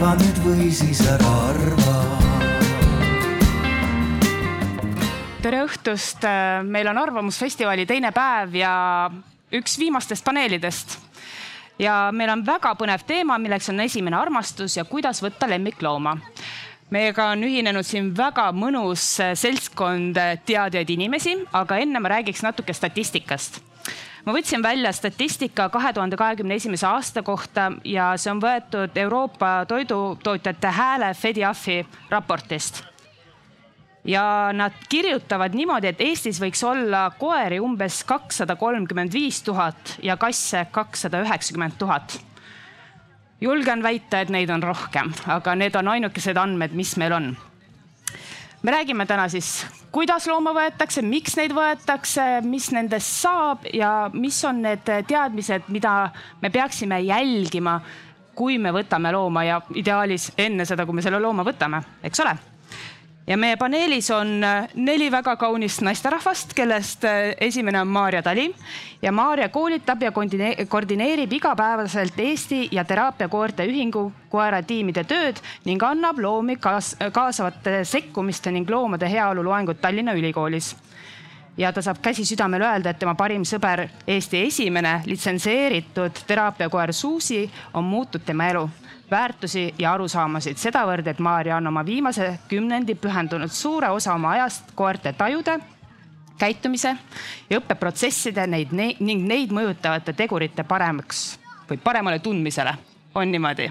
arva nüüd või siis ära arva tere õhtust, meil on Arvamusfestivali teine päev ja üks viimastest paneelidest. ja meil on väga põnev teema, milleks on esimene armastus ja kuidas võtta lemmiklooma. meiega on ühinenud siin väga mõnus seltskond teadjaid inimesi, aga enne ma räägiks natuke statistikast ma võtsin välja statistika kahe tuhande kahekümne esimese aasta kohta ja see on võetud Euroopa Toidutootjate Hääle FEDIAF-i raportist ja nad kirjutavad niimoodi, et Eestis võiks olla koeri umbes kakssada kolmkümmend viis tuhat ja kasse kakssada üheksakümmend tuhat. julgen väita, et neid on rohkem, aga need on ainukesed andmed, mis meil on. Me räägime täna siis, kuidas looma võetakse, miks neid võetakse, mis nendest saab ja mis on need teadmised, mida me peaksime jälgima, kui me võtame looma ja ideaalis enne seda, kui me selle looma võtame, eks ole ja meie paneelis on äh, neli väga kaunist naisterahvast, kellest äh, esimene on Maarja Tali. Ja Maarja koolitab ja koordineerib igapäevaselt Eesti ja Teraapiakoerte Ühingu koeratiimide tööd ning annab loomi kaas kaasavate sekkumiste ning loomade heaolu loengut Tallinna Ülikoolis. Ja ta saab käsi südamel öelda, et tema parim sõber, Eesti esimene litsenseeritud teraapiakoer Suusi on muutnud tema elu väärtusi ja arusaamasid sedavõrd, et Maarja on oma viimase kümnendi pühendunud suure osa oma ajast koerte tajude, käitumise ja õppeprotsesside neid, neid ning neid mõjutavate tegurite paremaks või paremale tundmisele. on niimoodi?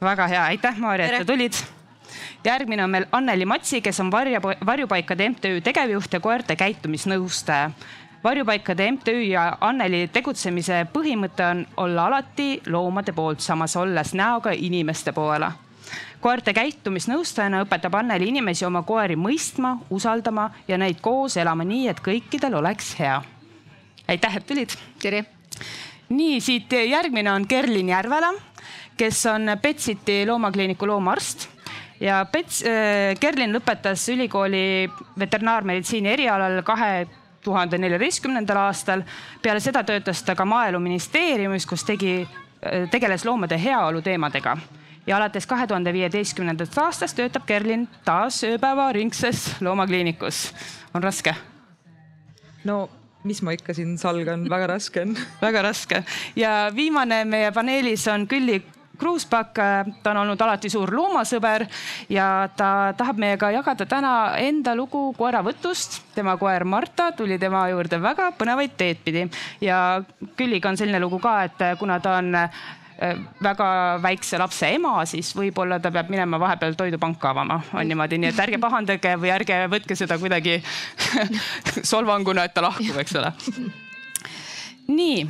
väga hea, aitäh, Maarja, et sa tulid. järgmine on meil Anneli Matsi, kes on varja, varjupaikade MTÜ tegevjuht ja koerte käitumisnõustaja varjupaikade MTÜ ja Anneli tegutsemise põhimõte on olla alati loomade poolt, samas olles näoga inimeste poole. koerte käitumisnõustajana õpetab Anneli inimesi oma koeri mõistma, usaldama ja neid koos elama nii, et kõikidel oleks hea. aitäh, et tulid. tere. nii, siit järgmine on Kerlin Järvela, kes on Petsiti loomakliiniku loomaarst ja Pets äh,, Kerlin lõpetas ülikooli veterinaarmeditsiini erialal kahe tuhande neljateistkümnendal aastal. peale seda töötas ta ka maaeluministeeriumis, kus tegi, tegeles loomade heaolu teemadega ja alates kahe tuhande viieteistkümnendast aastast töötab Kerlin taas ööpäevaringses loomakliinikus. on raske? no mis ma ikka siin salgan, väga raske on väga raske ja viimane meie paneelis on Külli Kruuspakk, ta on olnud alati suur loomasõber ja ta tahab meiega jagada täna enda lugu koeravõtust. tema koer Marta tuli tema juurde väga põnevaid teed pidi ja Külliga on selline lugu ka, et kuna ta on äh, väga väikse lapse ema, siis võib-olla ta peab minema vahepeal toidupanka avama, on niimoodi, nii et ärge pahandage või ärge võtke seda kuidagi solvanguna, et ta lahkub, eks ole. nii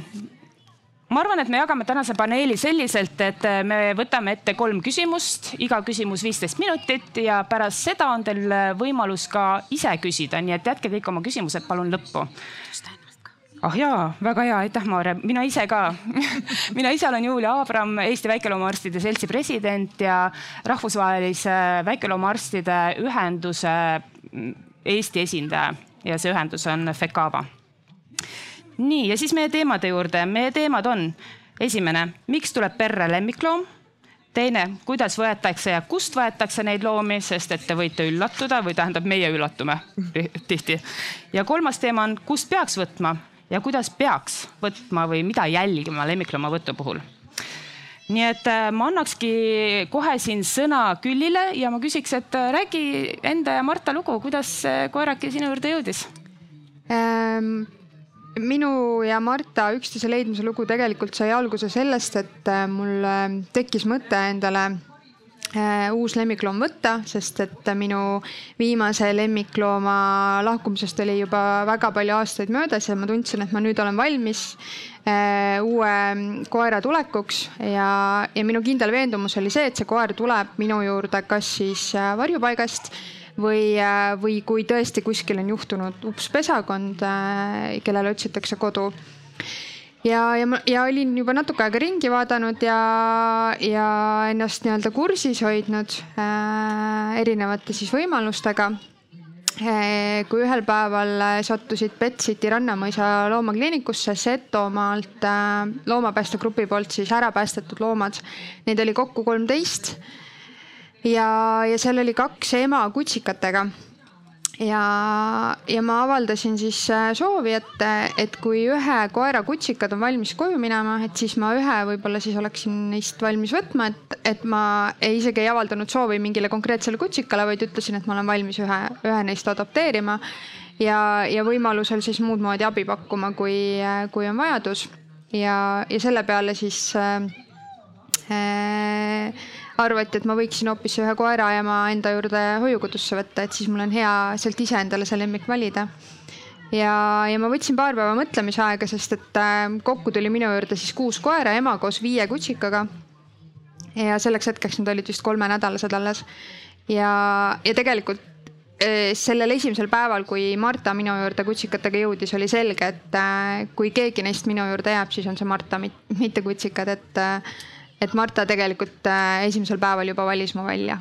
ma arvan, et me jagame tänase paneeli selliselt, et äh, me võtame ette kolm küsimust, iga küsimus viisteist minutit ja pärast seda on teil äh, võimalus ka ise küsida, nii et jätke kõik oma küsimused palun lõppu. ah oh jaa, väga hea, aitäh, Maarja, mina ise ka. Mina ise olen Julia Abram, Eesti Väikeloomaarstide Seltsi president ja rahvusvahelise väikeloomaarstide ühenduse mm, Eesti esindaja. Ja see ühendus on FECABA nii, ja siis meie teemade juurde. meie teemad on esimene, miks tuleb perre lemmikloom? teine, kuidas võetakse ja kust võetakse neid loomi, sest et te võite üllatuda või tähendab, meie üllatume tihti. ja kolmas teema on, kust peaks võtma ja kuidas peaks võtma või mida jälgima lemmikloomavõtu puhul nii et äh, ma annakski kohe siin sõna Küllile ja ma küsiks, et äh, räägi enda ja Marta lugu, kuidas koerake sinu juurde jõudis ähm,? Minu ja Marta üksteise leidmise lugu tegelikult sai alguse sellest, et äh, mul äh, tekkis mõte endale äh, uus lemmikloom võtta, sest et minu viimase lemmiklooma lahkumisest oli juba väga palju aastaid möödas ja ma tundsin, et ma nüüd olen valmis uue koera tulekuks. Ja, ja minu kindel veendumus oli see, et see koer tuleb minu juurde kas siis varjupaigast või, äh, või kui tõesti kuskil on juhtunud ups pesakond, äh, kellele otsitakse kodu ja, ja ja olin juba natuke aega ringi vaadanud ja, ja ennast nii-öelda kursis hoidnud äh, erinevate siis võimalustega. Eh, kui ühel päeval sattusid Petsiti Rannamõisa loomakliinikusse Setomaalt äh, loomapäästegrupi poolt siis ära päästetud loomad. Neid oli kokku kolmteist. Ja, ja seal oli kaks ema kutsikatega ja, ja ma avaldasin siis äh, soovi, et, et kui ühe koera kutsikad on valmis koju minema, et siis ma ühe võib-olla siis oleksin neist valmis võtma, et, et ma ei, isegi ei avaldanud soovi mingile konkreetsele kutsikale, vaid ütlesin, et ma olen valmis ühe, ühe neist adopteerima. ja, ja võimalusel siis muud moodi abi pakkuma, kui, kui on vajadus. ja, ja selle peale siis äh, äh, arvati, et ma võiksin hoopis ühe koera ema enda juurde hoiukodusse võtta, et siis mul on hea sealt ise endale see lemmik valida. ja, ja ma võtsin paar päeva mõtlemisaega, sest et äh, kokku tuli minu juurde siis kuus koera, ema koos viie kutsikaga. ja selleks hetkeks nad olid vist kolmenädalased alles. ja, ja tegelikult äh, sellel esimesel päeval, kui Marta minu juurde kutsikatega jõudis, oli selge, et äh, kui keegi neist minu juurde jääb, siis on see Marta, mitte kutsikad, et et Marta tegelikult äh, esimesel päeval juba valis mu välja.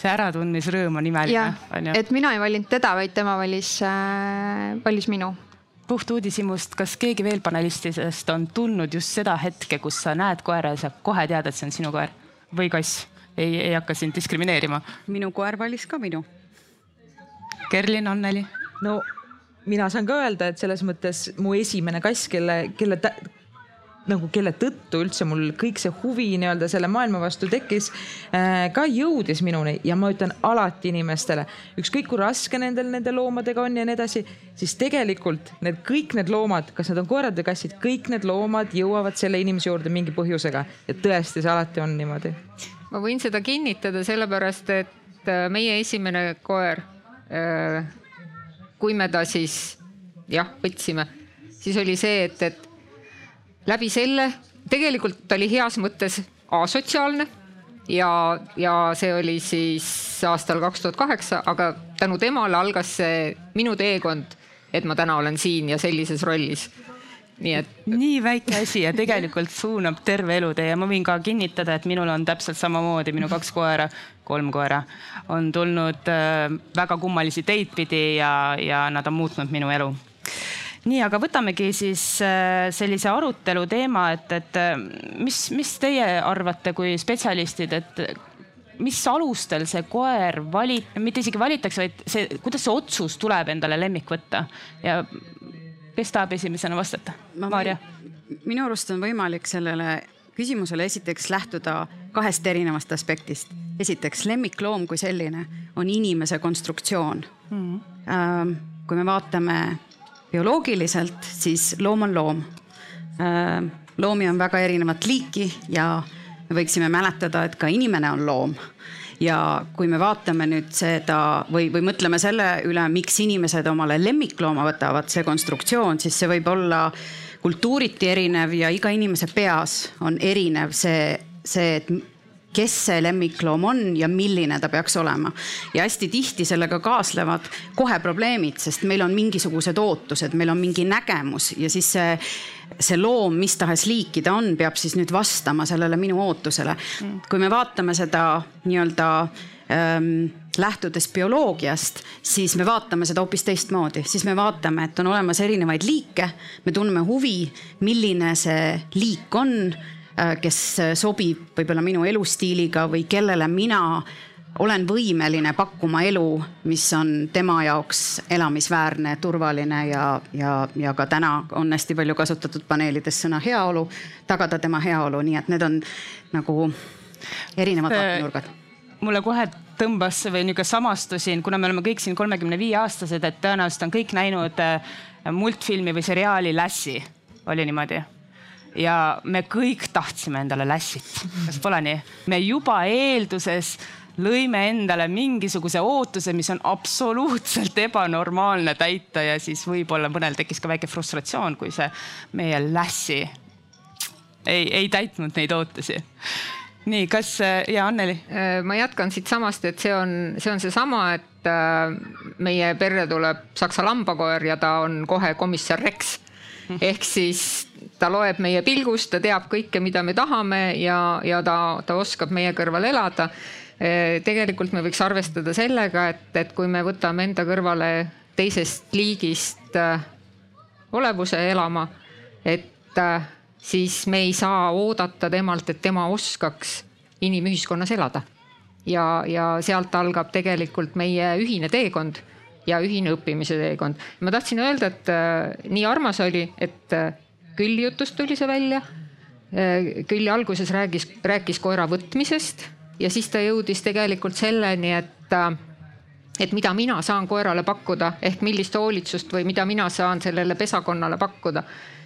see äratundmisrõõm on imeline. jah, et mina ei valinud teda, vaid tema valis äh,, valis minu puht uudishimust, kas keegi veel panelistidest on tundnud just seda hetke, kus sa näed koera ja sa kohe tead, et see on sinu koer või kass? ei, ei hakka sind diskrimineerima. minu koer valis ka minu. Kerlin, Anneli? no mina saan ka öelda, et selles mõttes mu esimene kass, kelle, kelle nagu kelle tõttu üldse mul kõik see huvi nii-öelda selle maailma vastu tekkis äh,, ka jõudis minuni ja ma ütlen alati inimestele, ükskõik kui raske nendel nende loomadega on ja nii edasi, siis tegelikult need kõik need loomad, kas nad on koerad või kassid, kõik need loomad jõuavad selle inimese juurde mingi põhjusega ja tõesti, see alati on niimoodi. ma võin seda kinnitada, sellepärast et äh, meie esimene koer, äh, kui me ta siis jah, võtsime, siis oli see, et, et läbi selle, tegelikult oli heas mõttes asotsiaalne ja, ja see oli siis aastal kaks tuhat kaheksa, aga tänu temale algas see minu teekond, et ma täna olen siin ja sellises rollis nii et. nii väike asi ja tegelikult suunab terve elutee ja ma võin ka kinnitada, et minul on täpselt samamoodi, minu kaks koera, kolm koera on tulnud äh, väga kummalisi teid pidi ja, ja nad on muutnud minu elu nii, aga võtamegi siis äh, sellise arutelu teema, et, et äh, mis, mis teie arvate kui spetsialistid, et mis alustel see koer vali-, mitte isegi valitakse, vaid see, kuidas see otsus tuleb endale lemmik võtta ja kes tahab esimesena vastata? Maarja. minu arust on võimalik sellele küsimusele esiteks lähtuda kahest erinevast aspektist. esiteks lemmikloom kui selline on inimese konstruktsioon mm. -hmm. kui me vaatame bioloogiliselt, siis loom on loom. Äh, loomi on väga erinevat liiki ja me võiksime mäletada, et ka inimene on loom ja kui me vaatame nüüd seda või, või mõtleme selle üle, miks inimesed omale lemmiklooma võtavad, see konstruktsioon, siis see võib olla kultuuriti erinev ja iga inimese peas on erinev see, see, et kes see lemmikloom on ja milline ta peaks olema. ja hästi tihti sellega kaaslevad kohe probleemid, sest meil on mingisugused ootused, meil on mingi nägemus ja siis see, see loom, mis tahes liiki ta on, peab siis nüüd vastama sellele minu ootusele. kui me vaatame seda nii-öelda ähm, lähtudes bioloogiast, siis me vaatame seda hoopis teistmoodi, siis me vaatame, et on olemas erinevaid liike, me tunneme huvi, milline see liik on kes sobib võib-olla minu elustiiliga või kellele mina olen võimeline pakkuma elu, mis on tema jaoks elamisväärne, turvaline ja, ja, ja ka täna on hästi palju kasutatud paneelides sõna heaolu, tagada tema heaolu, nii et need on nagu erinevad vaatenurgad. mulle kohe tõmbas või niisugune samastusin, kuna me oleme kõik siin kolmekümne viie aastased, et tõenäoliselt on kõik näinud äh, multfilmi või seriaali Lassi, oli niimoodi ja me kõik tahtsime endale lässit, kas pole nii? me juba eelduses lõime endale mingisuguse ootuse, mis on absoluutselt ebanormaalne täita ja siis võib-olla mõnel tekkis ka väike frustratsioon, kui see meie lässi ei, ei täitnud neid ootusi nii, kas ja Anneli? Äh, ma jätkan siitsamast, et see on, see on seesama, et äh, meie perre tuleb saksa lambakoer ja ta on kohe komissar Rex ehk siis ta loeb meie pilgust, ta teab kõike, mida me tahame ja, ja ta, ta oskab meie kõrval elada. tegelikult me võiks arvestada sellega, et, et kui me võtame enda kõrvale teisest liigist äh, olevuse elama, et äh, siis me ei saa oodata temalt, et tema oskaks inimühiskonnas elada. ja, ja sealt algab tegelikult meie ühine teekond ja ühine õppimise teekond. ma tahtsin öelda, et äh, nii armas oli, et äh, Külli jutust tuli see välja äh,. Külli alguses räägis, rääkis koera võtmisest ja siis ta jõudis tegelikult selleni, et et mida mina saan koerale pakkuda ehk millist hoolitsust või mida mina saan sellele pesakonnale pakkuda.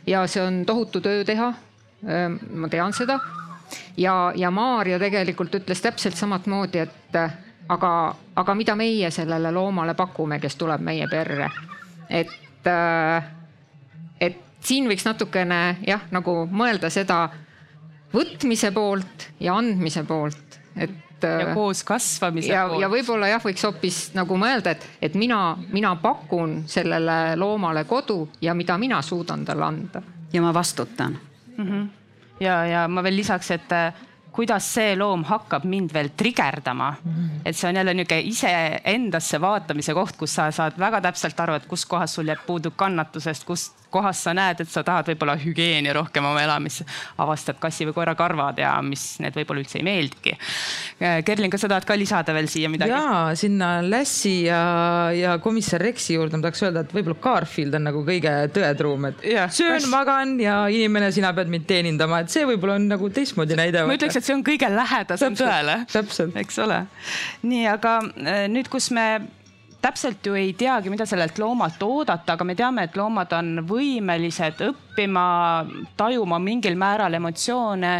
ja see on tohutu töö teha. Ma tean seda. ja, ja Maarja tegelikult ütles täpselt samat moodi, et aga, aga mida meie sellele loomale pakume, kes tuleb meie perre. et, äh, et siin võiks natukene jah, nagu mõelda seda võtmise poolt ja andmise poolt, et ja koos kasvamise ja, poolt. ja võib-olla jah, võiks hoopis nagu mõelda, et, et mina, mina pakun sellele loomale kodu ja mida mina suudan talle anda. ja ma vastutan mm. -hmm. ja, ja ma veel lisaks, et äh, kuidas see loom hakkab mind veel trigerdama. -hmm. et see on jälle niisugune iseendasse vaatamise koht, kus sa saad väga täpselt aru, et kus kohas sul jääb puudu kannatusest, kust kohas sa näed, et sa tahad võib-olla hügieeni rohkem oma elamisse, avastad kassi või koera karvad ja mis need võib-olla üldse ei meeldigi. Kerlin, kas sa tahad ka lisada veel siia midagi? ja sinna Lassi ja, ja komissar Rexi juurde ma tahaks öelda, et võib-olla Garfield on nagu kõige tõetruum, et Ja, söön kas-, magan ja inimene, sina pead mind teenindama, et see võib-olla on nagu teistmoodi näide. ma ütleks, et see on kõige lähedasem Täpselt, tõele. eks ole. nii, aga äh, nüüd, kus me täpselt ju ei teagi, mida sellelt loomalt oodata, aga me teame, et loomad on võimelised õppima, tajuma mingil määral emotsioone.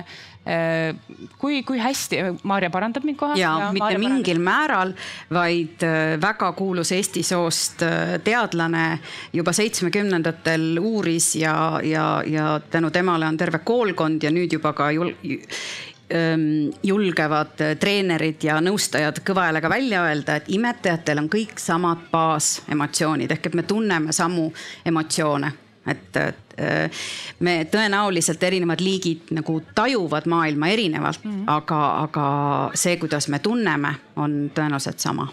kui, kui hästi, Maarja parandab mind kohe? ja mitte mingil määral, vaid äh, väga kuulus Eesti soost äh, teadlane juba seitsmekümnendatel uuris ja, ja, ja tänu temale on terve koolkond ja nüüd juba ka jul, julgevad äh, treenerid ja nõustajad kõva häälega välja öelda, et imetajatel on kõik samad baasemotsioonid ehk et me tunneme samu emotsioone, et, et äh, me tõenäoliselt erinevad liigid nagu tajuvad maailma erinevalt mm, -hmm. aga, aga see, kuidas me tunneme, on tõenäoliselt sama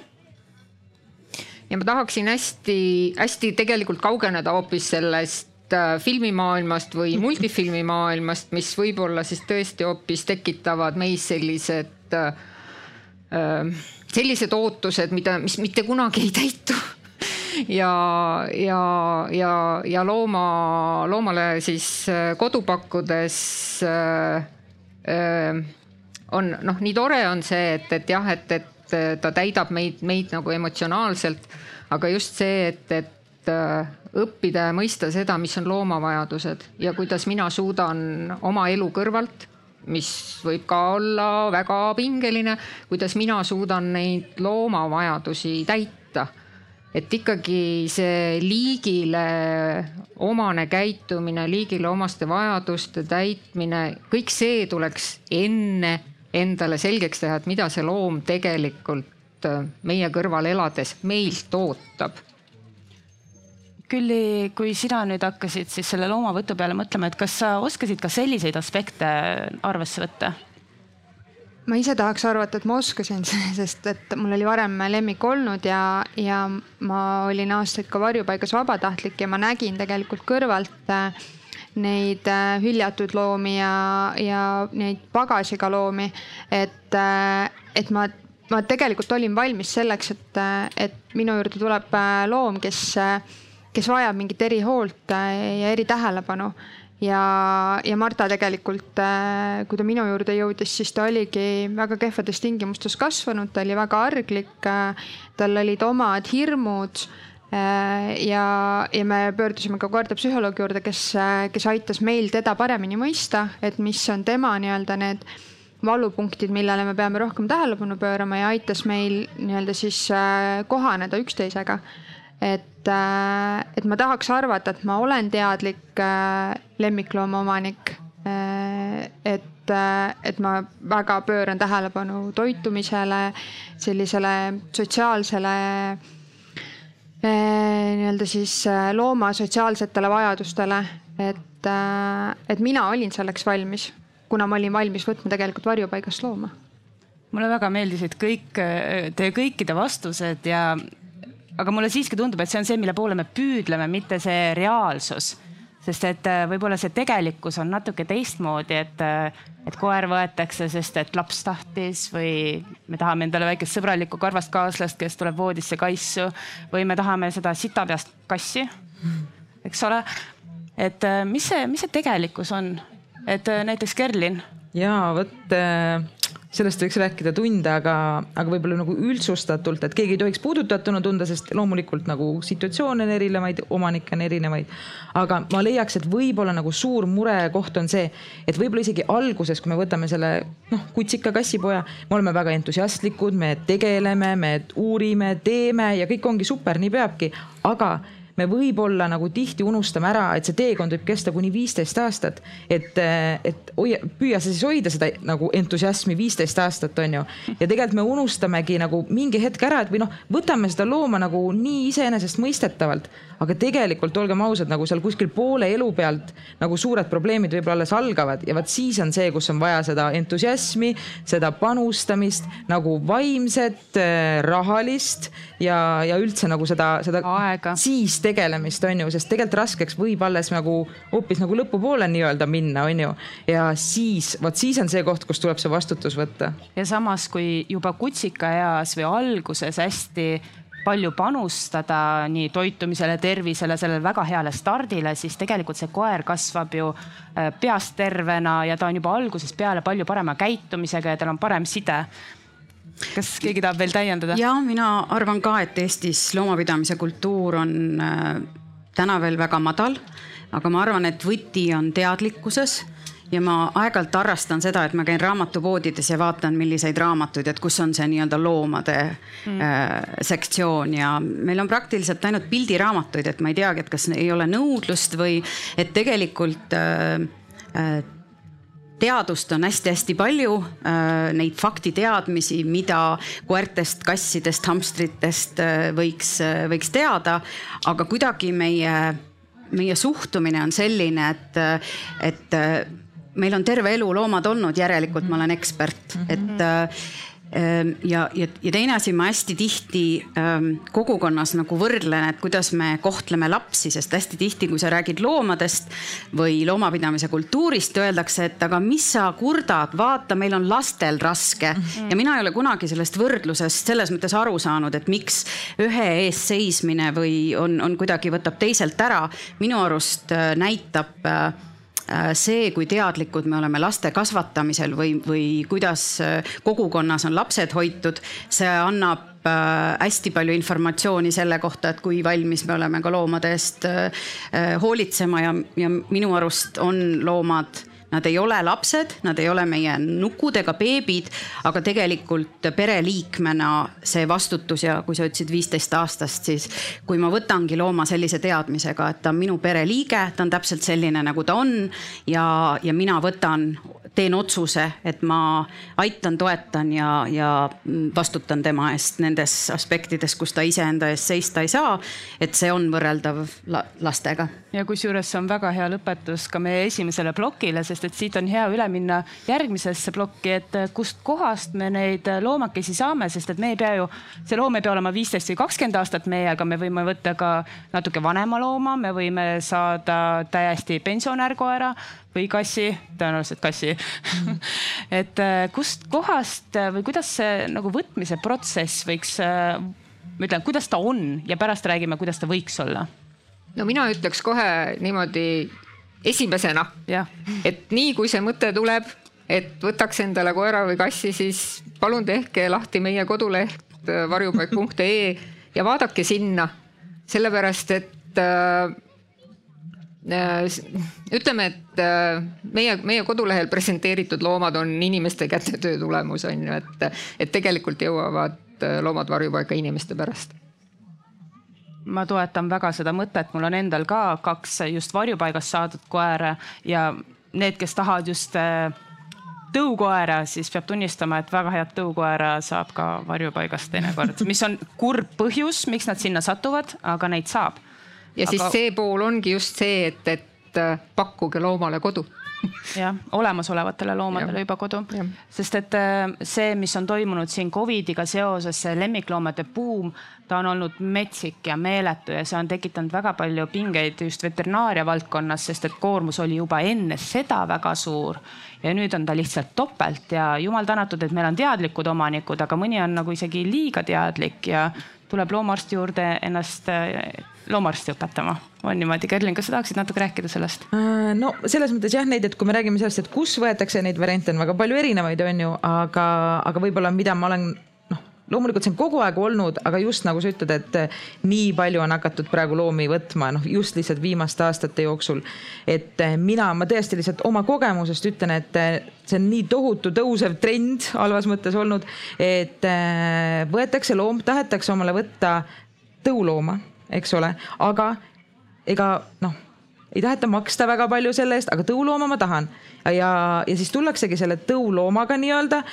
ja ma tahaksin hästi-hästi tegelikult kaugeneda hoopis sellest äh, filmimaailmast või multifilmimaailmast, mis võib-olla siis tõesti hoopis tekitavad meis sellised äh, äh, sellised ootused, mida, mis mitte kunagi ei täitu. ja, ja, ja, ja looma, loomale siis äh, kodu pakkudes äh, äh, on noh, nii tore on see, et, et jah, et, et ta täidab meid, meid nagu emotsionaalselt, aga just see, et, et õppida ja mõista seda, mis on loomavajadused ja kuidas mina suudan oma elu kõrvalt, mis võib ka olla väga pingeline, kuidas mina suudan neid loomavajadusi täita et ikkagi see liigile omane käitumine, liigile omaste vajaduste täitmine, kõik see tuleks enne endale selgeks teha, et mida see loom tegelikult äh, meie kõrval elades meilt ootab. Külli, kui sina nüüd hakkasid siis selle loomavõtu peale mõtlema, et kas sa oskasid ka selliseid aspekte arvesse võtta? ma ise tahaks arvata, et ma oskasin, sest et mul oli varem lemmik olnud ja, ja ma olin aastaid ka varjupaigas vabatahtlik ja ma nägin tegelikult kõrvalt äh, neid äh, hüljatud loomi ja, ja neid pagasiga loomi. et, äh, et ma, ma tegelikult olin valmis selleks, et, et minu juurde tuleb loom, kes, kes vajab mingit erihoolt ja eritähelepanu ja, ja Marta tegelikult, kui ta minu juurde jõudis, siis ta oligi väga kehvades tingimustes kasvanud, ta oli väga arglik. tal olid omad hirmud. ja, ja me pöördusime ka koertepsühholoogi juurde, kes, kes aitas meil teda paremini mõista, et mis on tema nii-öelda need valupunktid, millele me peame rohkem tähelepanu pöörama ja aitas meil nii-öelda siis kohaneda üksteisega et, et ma tahaks arvata, et ma olen teadlik lemmikloomaomanik. et, et ma väga pööran tähelepanu toitumisele, sellisele sotsiaalsele nii-öelda siis looma sotsiaalsetele vajadustele, et, et mina olin selleks valmis, kuna ma olin valmis võtma tegelikult varjupaigast looma mulle väga meeldisid kõik teie kõikide vastused ja, aga mulle siiski tundub, et see on see, mille poole me püüdleme, mitte see reaalsus. sest et äh, võib-olla see tegelikkus on natuke teistmoodi, et, äh, et koer võetakse, sest et laps tahtis või me tahame endale väikest sõbralikku karvast kaaslast, kes tuleb voodisse kaissu või me tahame seda sitapeast kassi, eks ole. et äh, mis see, mis see tegelikkus on, et näiteks Kerlin ja vot sellest võiks rääkida tunde, aga, aga võib-olla nagu üldsustatult, et keegi ei tohiks puudutatuna tunda, sest loomulikult nagu situatsioone on erinevaid, omanikke on erinevaid. aga ma leiaks, et võib-olla nagu suur murekoht on see, et võib-olla isegi alguses, kui me võtame selle noh, kutsika kassipoja, me oleme väga entusiastlikud, me tegeleme, me uurime, teeme ja kõik ongi super, nii peabki, aga me võib-olla nagu tihti unustame ära, et see teekond võib kesta kuni viisteist aastat. et, et hoia, püüa sa siis hoida seda nagu entusiasmi viisteist aastat, on ju. ja tegelikult me unustamegi nagu mingi hetk ära, et või noh, võtame seda looma nagu nii iseenesestmõistetavalt aga tegelikult olgem ausad, nagu seal kuskil poole elu pealt nagu suured probleemid võib-olla alles algavad ja vot siis on see, kus on vaja seda entusiasmi, seda panustamist nagu vaimset, rahalist ja, ja üldse nagu seda, seda aega, siis tegelemist on ju, sest tegelikult raskeks võib alles nagu hoopis nagu lõpupoole nii-öelda minna, on ju. ja siis, vot siis on see koht, kus tuleb see vastutus võtta. ja samas, kui juba kutsikaeas või alguses hästi palju panustada nii toitumisele, tervisele, sellele väga heale stardile, siis tegelikult see koer kasvab ju äh, peast tervena ja ta on juba algusest peale palju parema käitumisega ja tal on parem side kas keegi tahab veel täiendada? ja mina arvan ka, et Eestis loomapidamise kultuur on äh, täna veel väga madal, aga ma arvan, et võti on teadlikkuses ja ma aeg-ajalt harrastan seda, et ma käin raamatupoodides ja vaatan, milliseid raamatuid, et kus on see nii-öelda loomade mm. äh, sektsioon ja meil on praktiliselt ainult pildiraamatuid, et ma ei teagi, et kas ei ole nõudlust või et tegelikult äh, äh, teadust on hästi-hästi palju äh,, neid faktiteadmisi, mida koertest, kassidest, hamstritest äh, võiks äh,, võiks teada, aga kuidagi meie, meie suhtumine on selline, et, et meil on terve elu loomad olnud, järelikult ma olen ekspert, et äh, ja, ja, ja teine asi, ma hästi tihti ähm, kogukonnas nagu võrdlen, et kuidas me kohtleme lapsi, sest hästi tihti, kui sa räägid loomadest või loomapidamise kultuurist, öeldakse, et aga mis sa kurdad, vaata, meil on lastel raske mm. -hmm. ja mina ei ole kunagi sellest võrdlusest selles mõttes aru saanud, et miks ühe ees seismine või on, on kuidagi võtab teiselt ära. minu arust äh, näitab Äh, see, kui teadlikud me oleme laste kasvatamisel või, või kuidas äh, kogukonnas on lapsed hoitud, see annab äh, hästi palju informatsiooni selle kohta, et kui valmis me oleme ka loomade eest hoolitsema ja, ja minu arust on loomad Nad ei ole lapsed, nad ei ole meie nukud ega beebid, aga tegelikult pereliikmena see vastutus ja kui sa ütlesid viisteist aastast, siis kui ma võtangi looma sellise teadmisega, et ta on minu pereliige, ta on täpselt selline, nagu ta on ja, ja mina võtan teen otsuse, et ma aitan, toetan ja, ja vastutan tema eest nendes aspektides, kus ta iseenda eest seista ei saa. et see on võrreldav la lastega. Ja kusjuures see on väga hea lõpetus ka meie esimesele plokile, sest et siit on hea üle minna järgmisesse plokki, et kust kohast me neid loomakesi saame, sest et me ei pea ju, see loom ei pea olema viisteist või kakskümmend aastat meiega, me võime võtta ka natuke vanema looma, me võime saada täiesti pensionärkoera või kassi, tõenäoliselt kassi et äh, kust kohast äh, või kuidas see nagu võtmise protsess võiks, äh, ma ütlen, kuidas ta on ja pärast räägime, kuidas ta võiks olla. No mina ütleks kohe niimoodi esimesena, et nii kui see mõte tuleb, et võtaks endale koera või kassi, siis palun tehke lahti meie koduleht varjupaik.ee ja vaadake sinna, sellepärast et äh, Äh, ütleme, et äh, meie, meie kodulehel presenteeritud loomad on inimeste käte töö tulemus on ju, et, et tegelikult jõuavad äh, loomad varjupaika inimeste pärast ma toetan väga seda mõtet, mul on endal ka kaks just varjupaigast saadud koera ja need, kes tahavad just tõukoera, siis peab tunnistama, et väga head tõukoera saab ka varjupaigast teinekord, mis on kurb põhjus, miks nad sinna satuvad, aga neid saab. Ja siis aga... see pool ongi just see, et, et äh, pakkuge loomale kodu jah, olemasolevatele loomadele Jah. juba kodu. Sest et äh, see, mis on toimunud siin Covidiga seoses, see lemmikloomade buum, ta on olnud metsik ja meeletu ja see on tekitanud väga palju pingeid just veterinaaria valdkonnas, sest et koormus oli juba enne seda väga suur. Ja nüüd on ta lihtsalt topelt ja jumal tänatud, et meil on teadlikud omanikud, aga mõni on nagu isegi liiga teadlik ja tuleb loomaarsti juurde ennast äh, loomaarsti õpetama. on niimoodi, Kerlin, kas sa tahaksid natuke rääkida sellest? Äh, no selles mõttes jah, neid, et kui me räägime sellest, et kus võetakse neid variante, on väga palju erinevaid, on ju, aga, aga võib-olla mida ma olen loomulikult see on kogu aeg olnud, aga just nagu sa ütled, et eh, nii palju on hakatud praegu loomi võtma, noh just lihtsalt viimaste aastate jooksul. et eh, mina, ma tõesti lihtsalt oma kogemusest ütlen, et eh, see on nii tohutu tõusev trend halvas mõttes olnud, et võetakse loom, tahetakse omale võtta tõulooma, eks ole, aga ega noh, ei taheta maksta väga palju selle eest, aga tõulooma ma tahan. ja, ja siis tullaksegi selle tõuloomaga nii-öelda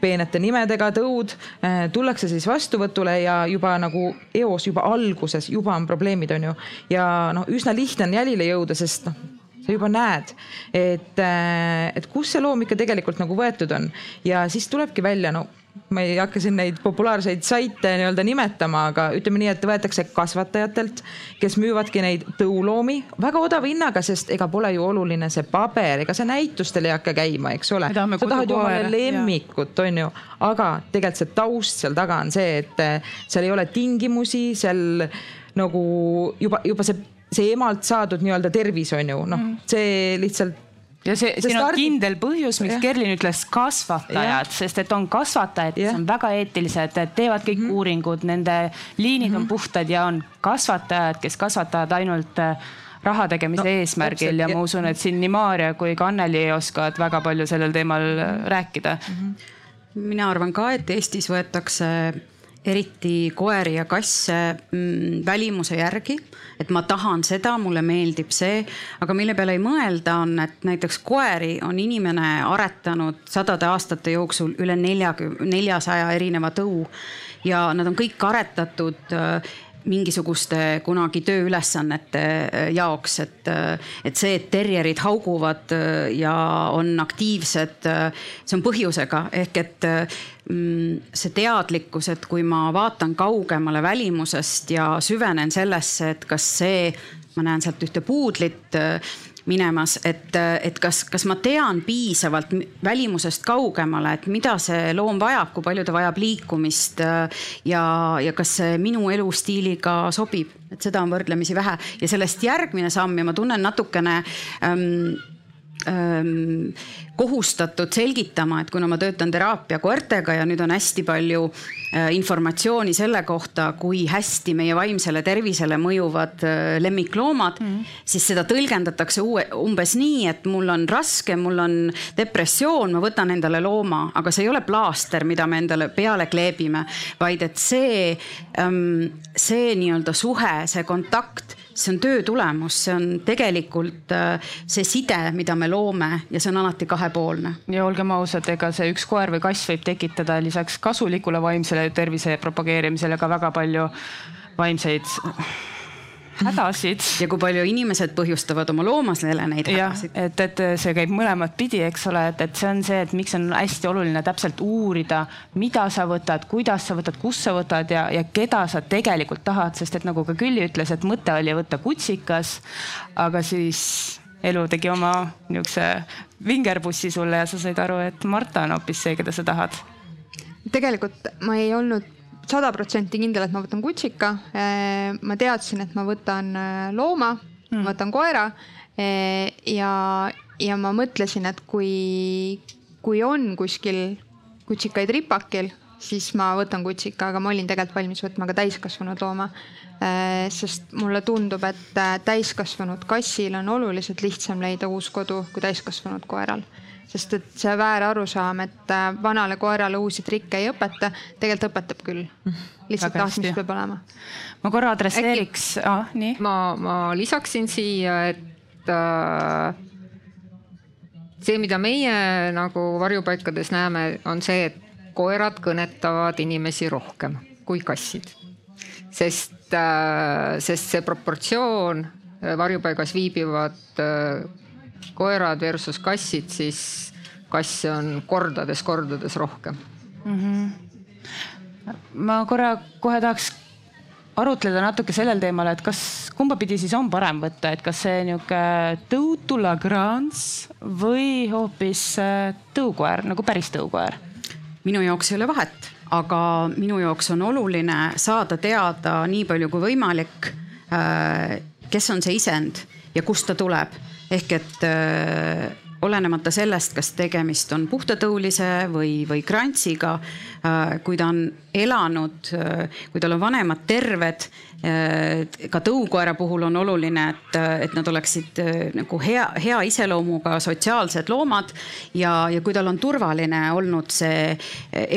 peenete nimedega tõud äh,, tullakse siis vastuvõtule ja juba nagu eos juba alguses juba on probleemid, on ju. ja noh, üsna lihtne on jälile jõuda, sest noh, sa juba näed, et, et kus see loom ikka tegelikult nagu võetud on ja siis tulebki välja, no ma ei hakka siin neid populaarseid saite nii-öelda nimetama, aga ütleme nii, et võetakse kasvatajatelt, kes müüvadki neid tõuloomi väga odava hinnaga, sest ega pole ju oluline see paber, ega sa näitustel ei hakka käima, eks ole. Sa tahad ju omale lemmikut, on ju, aga tegelikult see taust seal taga on see, et eh, seal ei ole tingimusi, seal nagu juba, juba see, see emalt saadud nii-öelda tervis on ju, noh, see lihtsalt ja see, See siin on stardi- kindel põhjus, miks. Kerlin ütles kasvatajad, sest et on kasvatajad, kes on väga eetilised, teevad kõik mm -hmm. uuringud, nende liinid mm -hmm. on puhtad ja on kasvatajad, kes kasvatavad ainult äh, raha tegemise No, eesmärgil täpselt, ja ja- ma usun, et siin nii Maarja kui ka Anneli oskavad väga palju sellel teemal äh, rääkida mm. -hmm. mina arvan ka, et Eestis võetakse eriti koeri ja kasse mm, välimuse järgi, et ma tahan seda, mulle meeldib see, aga mille peale ei mõelda, on, et näiteks koeri on inimene aretanud sadade aastate jooksul üle neljakümne, neljasaja erineva tõu ja nad on kõik aretatud äh, mingisuguste kunagi tööülesannete äh, jaoks, et, et see, et terjerid hauguvad äh, ja on aktiivsed, see on põhjusega. Ehk et mm, see teadlikkus, et kui ma vaatan kaugemale välimusest ja süvenen sellesse, et kas see, ma näen sealt ühte puudlit äh, minemas, et, et kas, kas ma tean piisavalt välimusest kaugemale, et mida see loom vajab, kui palju ta vajab liikumist ja, ja kas see minu elustiiliga sobib, et seda on võrdlemisi vähe. Ja sellest järgmine samm ja ma tunnen natukene ähm, kohustatud selgitama, et kuna ma töötan teraapiakoertega ja nüüd on hästi palju informatsiooni selle kohta, kui hästi meie vaimsele tervisele mõjuvad lemmikloomad mm, -hmm. siis seda tõlgendatakse uue, umbes nii, et mul on raske, mul on depressioon, ma võtan endale looma, aga see ei ole plaaster, mida me endale peale kleebime, vaid et see see nii-öelda suhe, see kontakt see on töö tulemus, see on tegelikult äh, see side, mida me loome ja see on alati kahepoolne. Ja olgem ausad, ega see üks koer või kass võib tekitada lisaks kasulikule vaimsele tervise propageerimisele ka väga palju vaimseid hädasid ja kui palju inimesed põhjustavad oma loomasele neid hädasid. et, et see käib mõlemat pidi, eks ole, et, et see on see, et miks on hästi oluline täpselt uurida, mida sa võtad, kuidas sa võtad, kus sa võtad ja, ja keda sa tegelikult tahad, sest et nagu ka Külli ütles, et mõte oli võtta kutsikas, aga siis elu tegi oma niisuguse vingerpussi sulle ja sa said aru, et Marta on hoopis see, keda sa tahad. tegelikult ma ei olnud sada protsenti kindel, et ma võtan kutsika. ma teadsin, et ma võtan äh, looma mm., võtan koera eh, ja, ja ma mõtlesin, et kui, kui on kuskil kutsikaid ripakil, siis ma võtan kutsika, aga ma olin tegelikult valmis võtma ka täiskasvanud looma. sest mulle tundub, et äh, täiskasvanud kassil on oluliselt lihtsam leida uus kodu kui täiskasvanud koeral sest et see väär arusaam, et äh, vanale koerale uusi trikke ei õpeta, tegelikult õpetab küll. lihtsalt tahtmist peab olema. ma korra adresseeriks ah,, nii. ma, ma lisaksin siia, et äh, see, mida meie nagu varjupaikades näeme, on see, et koerad kõnetavad inimesi rohkem kui kassid. sest äh,, sest see proportsioon varjupaigas viibivad äh, koerad versus kassid, siis kasse on kordades-kordades rohkem mm. -hmm. ma korra kohe tahaks arutleda natuke sellel teemal, et kas, kumba pidi siis on parem võtta, et kas see niisugune tõutu lagrants või hoopis äh, tõukoer nagu päris tõukoer? minu jaoks ei ole vahet, aga minu jaoks on oluline saada teada nii palju kui võimalik, äh, kes on see isend ja kust ta tuleb ehk et äh, olenemata sellest, kas tegemist on puhtatõulise või, või grantsiga äh,. kui ta on elanud äh,, kui tal on vanemad terved ka tõukoera puhul on oluline, et, et nad oleksid nagu hea, hea iseloomuga sotsiaalsed loomad. ja, ja kui tal on turvaline olnud see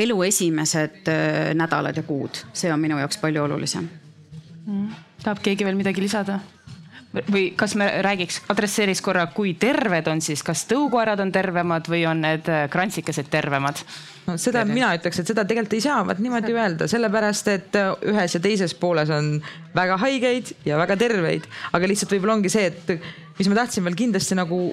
elu esimesed nädalad ja kuud, see on minu jaoks palju olulisem mm.. tahab keegi veel midagi lisada? Või kas me räägiks, adresseeriks korra, kui terved on siis, kas tõukoerad on tervemad või on need äh, krantsikesed tervemad? no seda Tere. mina ütleks, et seda tegelikult ei saa vaat niimoodi öelda, sellepärast et äh, ühes ja teises pooles on väga haigeid ja väga terveid, aga lihtsalt võib-olla ongi see, et mis ma tahtsin veel kindlasti nagu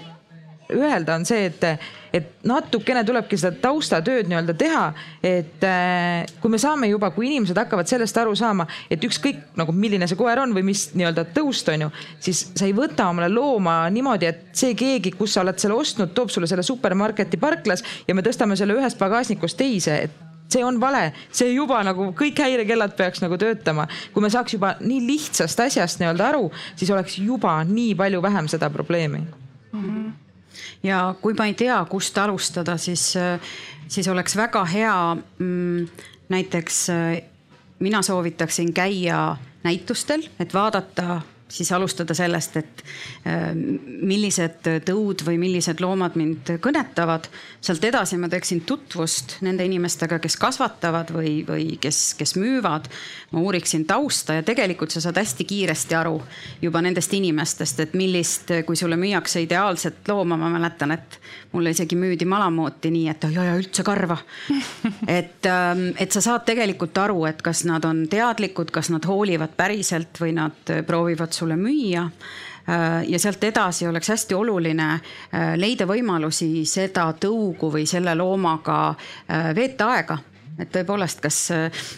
öelda, on see, et, et natukene tulebki seda taustatööd nii-öelda teha. et äh, kui me saame juba, kui inimesed hakkavad sellest aru saama, et ükskõik nagu milline see koer on või mis nii-öelda tõust on ju, siis sa ei võta omale looma niimoodi, et see keegi, kus sa oled selle ostnud, toob sulle selle supermarketi parklas ja me tõstame selle ühest pagasnikust teise, et see on vale, see juba nagu kõik häirekellad peaks nagu töötama. kui me saaks juba nii lihtsast asjast nii-öelda aru, siis oleks juba nii palju vähem seda probleemi mm. -hmm ja kui ma ei tea, kust alustada, siis, siis oleks väga hea mm, näiteks mina soovitaksin käia näitustel, et vaadata siis alustada sellest, et äh, millised tõud või millised loomad mind kõnetavad. sealt edasi ma teeksin tutvust nende inimestega, kes kasvatavad või, või kes, kes müüvad. ma uuriksin tausta ja tegelikult sa saad hästi kiiresti aru juba nendest inimestest, et millist, kui sulle müüakse ideaalset looma, ma mäletan, et mulle isegi müüdi malamooti nii, et ei aja üldse karva. et, ähm, et sa saad tegelikult aru, et kas nad on teadlikud, kas nad hoolivad päriselt või nad proovivad sulle müüa äh, ja sealt edasi oleks hästi oluline äh, leida võimalusi seda tõugu või selle loomaga äh, veeta aega et tõepoolest, kas,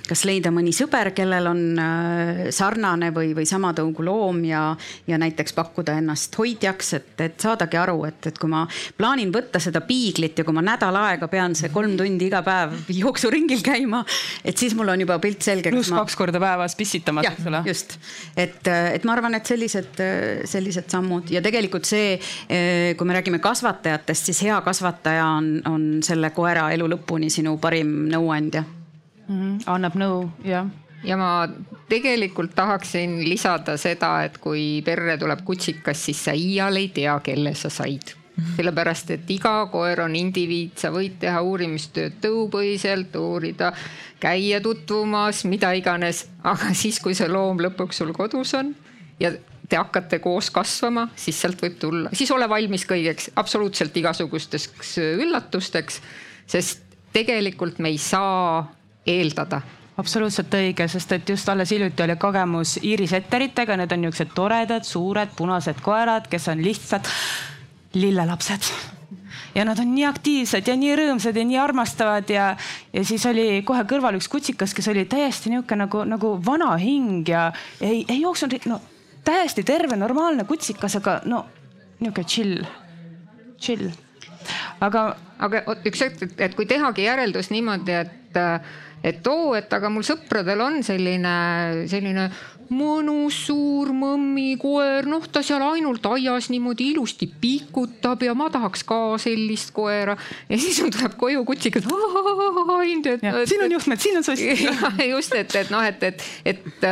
kas leida mõni sõber, kellel on äh, sarnane või, või sama tõugu loom ja, ja näiteks pakkuda ennast hoidjaks, et, et saadagi aru, et, et kui ma plaanin võtta seda piiglit ja kui ma nädal aega pean see kolm tundi iga päev jooksuringil käima, et siis mul on juba pilt selge. pluss ma... kaks korda päevas pissitamas, eks ole. just, et, et ma arvan, et sellised, sellised sammud ja tegelikult see, kui me räägime kasvatajatest, siis hea kasvataja on, on selle koera elu lõpuni sinu parim nõuandja tööandja mm. -hmm. annab nõu, jah ja ma tegelikult tahaksin lisada seda, et kui perre tuleb kutsikas, siis sa iial ei tea, kelle sa said. sellepärast, et iga koer on indiviid, sa võid teha uurimistööd tõupõhiselt, uurida, käia tutvumas, mida iganes, aga siis, kui see loom lõpuks sul kodus on ja te hakkate koos kasvama, siis sealt võib tulla, siis ole valmis kõigeks, absoluutselt igasugusteks üllatusteks, sest tegelikult me ei saa eeldada. Absoluutselt õige, sest et just alles hiljuti oli kogemus Iiri setteritega, need on niisugused toredad, suured punased koerad, kes on lihtsalt lillelapsed. ja nad on nii aktiivsed ja nii rõõmsad ja nii armastavad ja, ja siis oli kohe kõrval üks kutsikas, kes oli täiesti niisugune nagu, nagu vana hing ja ei, ei jooksnud, no täiesti terve, normaalne kutsikas, aga no niisugune chill, chill aga, aga üks hetk, et kui tehagi järeldus niimoodi, et, et oo, et aga mul sõpradel on selline, selline mõnus suur mõmmikoer, noh, ta seal ainult aias niimoodi ilusti pikutab ja ma tahaks ka sellist koera. ja siis mul tuleb koju kutsikas. siin on juhtmed, siin on soss. just, et, et noh, et, et, et,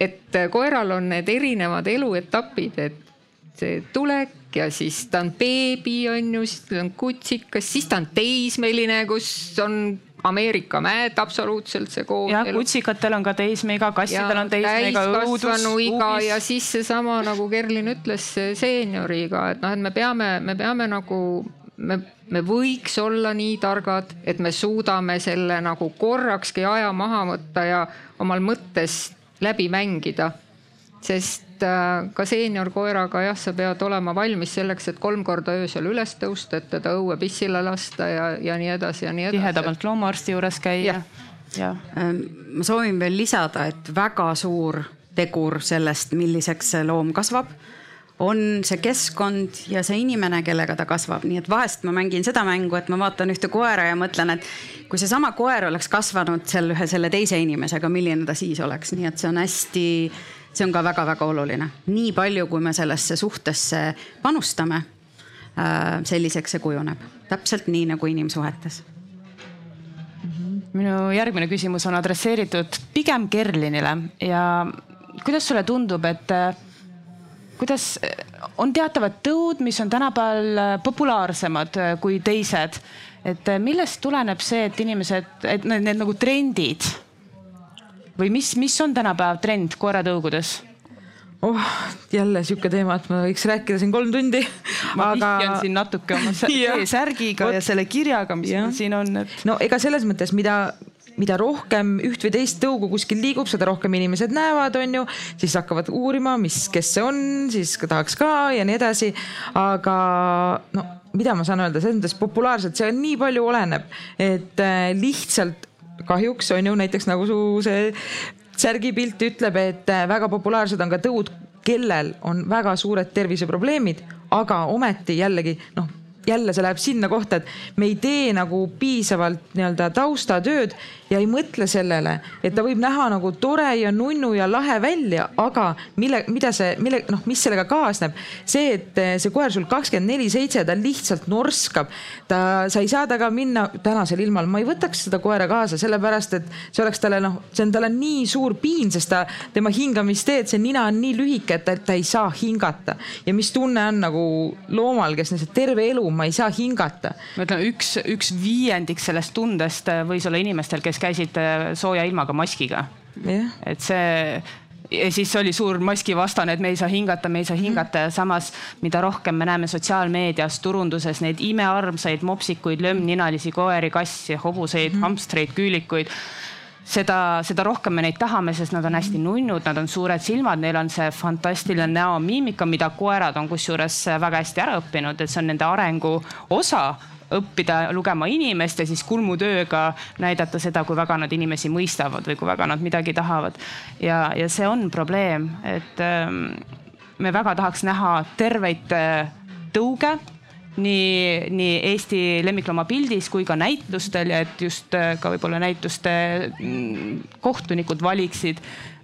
et koeral on need erinevad eluetapid, et see tulek ja siis ta on beebi, on ju, siis ta on kutsikas, siis ta on teismeline, kus on Ameerika mäed absoluutselt see koos. jah, kutsikatel on ka teismeiga, kassidel on teismeiga õudus. iga ja siis seesama nagu Kerlin ütles, seenioriga, et noh, et me peame, me peame nagu me, me võiks olla nii targad, et me suudame selle nagu korrakski aja maha võtta ja omal mõttes läbi mängida. sest äh, ka seeniorkoeraga jah, sa pead olema valmis selleks, et kolm korda öösel üles tõusta, et teda õue pissile lasta ja, ja nii edasi ja nii edasi. tihedamalt loomaarsti juures käia. Ja. Ähm, ma soovin veel lisada, et väga suur tegur sellest, milliseks see loom kasvab on see keskkond ja see inimene, kellega ta kasvab, nii et vahest ma mängin seda mängu, et ma vaatan ühte koera ja mõtlen, et kui seesama koer oleks kasvanud seal ühe selle teise inimesega, milline ta siis oleks, nii et see on hästi, see on ka väga-väga oluline. nii palju, kui me sellesse suhtesse panustame, äh, selliseks see kujuneb, täpselt nii nagu inimsuhetes. Minu järgmine küsimus on adresseeritud pigem Kerlinile ja kuidas sulle tundub, et kuidas on teatavad tõud, mis on tänapäeval äh, populaarsemad äh, kui teised, et äh, millest tuleneb see, et inimesed, et need, need nagu trendid või mis, mis on tänapäev trend koeratõugudes? oh, jälle sihuke teema, et ma võiks rääkida siin kolm tundi. ma aga... vihjan siin natuke oma särgiga ja selle kirjaga, mis ja. siin on et.... no ega selles mõttes, mida mida rohkem üht või teist tõugu kuskil liigub, seda rohkem inimesed näevad, on ju, siis hakkavad uurima, mis, kes see on, siis tahaks ka ja nii edasi. aga no mida ma saan öelda, selles mõttes populaarselt see nii palju oleneb, et äh, lihtsalt kahjuks on ju näiteks nagu su see särgipilt ütleb, et äh, väga populaarsed on ka tõud, kellel on väga suured terviseprobleemid, aga ometi jällegi noh jälle see läheb sinna kohta, et me ei tee nagu piisavalt nii-öelda taustatööd ja ei mõtle sellele, et ta võib näha nagu tore ja nunnu ja lahe välja, aga mille, mida see, mille, noh, mis sellega kaasneb. see, et see koer sul kakskümmend neli seitse, ta lihtsalt norskab, ta, sa ei saa temaga minna tänasel ilmal, ma ei võtaks seda koera kaasa, sellepärast et see oleks talle noh, see on talle nii suur piin, sest ta, tema hingamisteed, see nina on nii lühike, et ta, ta ei saa hingata. ja mis tunne on nagu loomal, kes terve elu, ma ei saa hingata. ma ütlen, üks, üks viiendik sellest tundest võis olla inimestel, kes käisid äh, sooja ilmaga maskiga yeah.. et see ja siis oli suur maskivastane, et me ei saa hingata, me ei saa hingata ja samas, mida rohkem me näeme sotsiaalmeedias, turunduses neid imearmsaid mopsikuid, lömmninalisi koeri, kassi, hobuseid mm, -hmm. hamstreid, küülikuid seda, seda rohkem me neid tahame, sest nad on hästi nunnud, nad on suured silmad, neil on see fantastiline näomiimika, mida koerad on kusjuures väga hästi ära õppinud, et see on nende arengu osa õppida lugema inimest ja siis kulmutööga näidata seda, kui väga nad inimesi mõistavad või kui väga nad midagi tahavad. ja, ja see on probleem, et ähm, me väga tahaks näha terveid äh, tõuge nii, nii Eesti lemmiklooma pildis kui ka näitlustel ja et just äh, ka võib-olla näituste mm, kohtunikud valiksid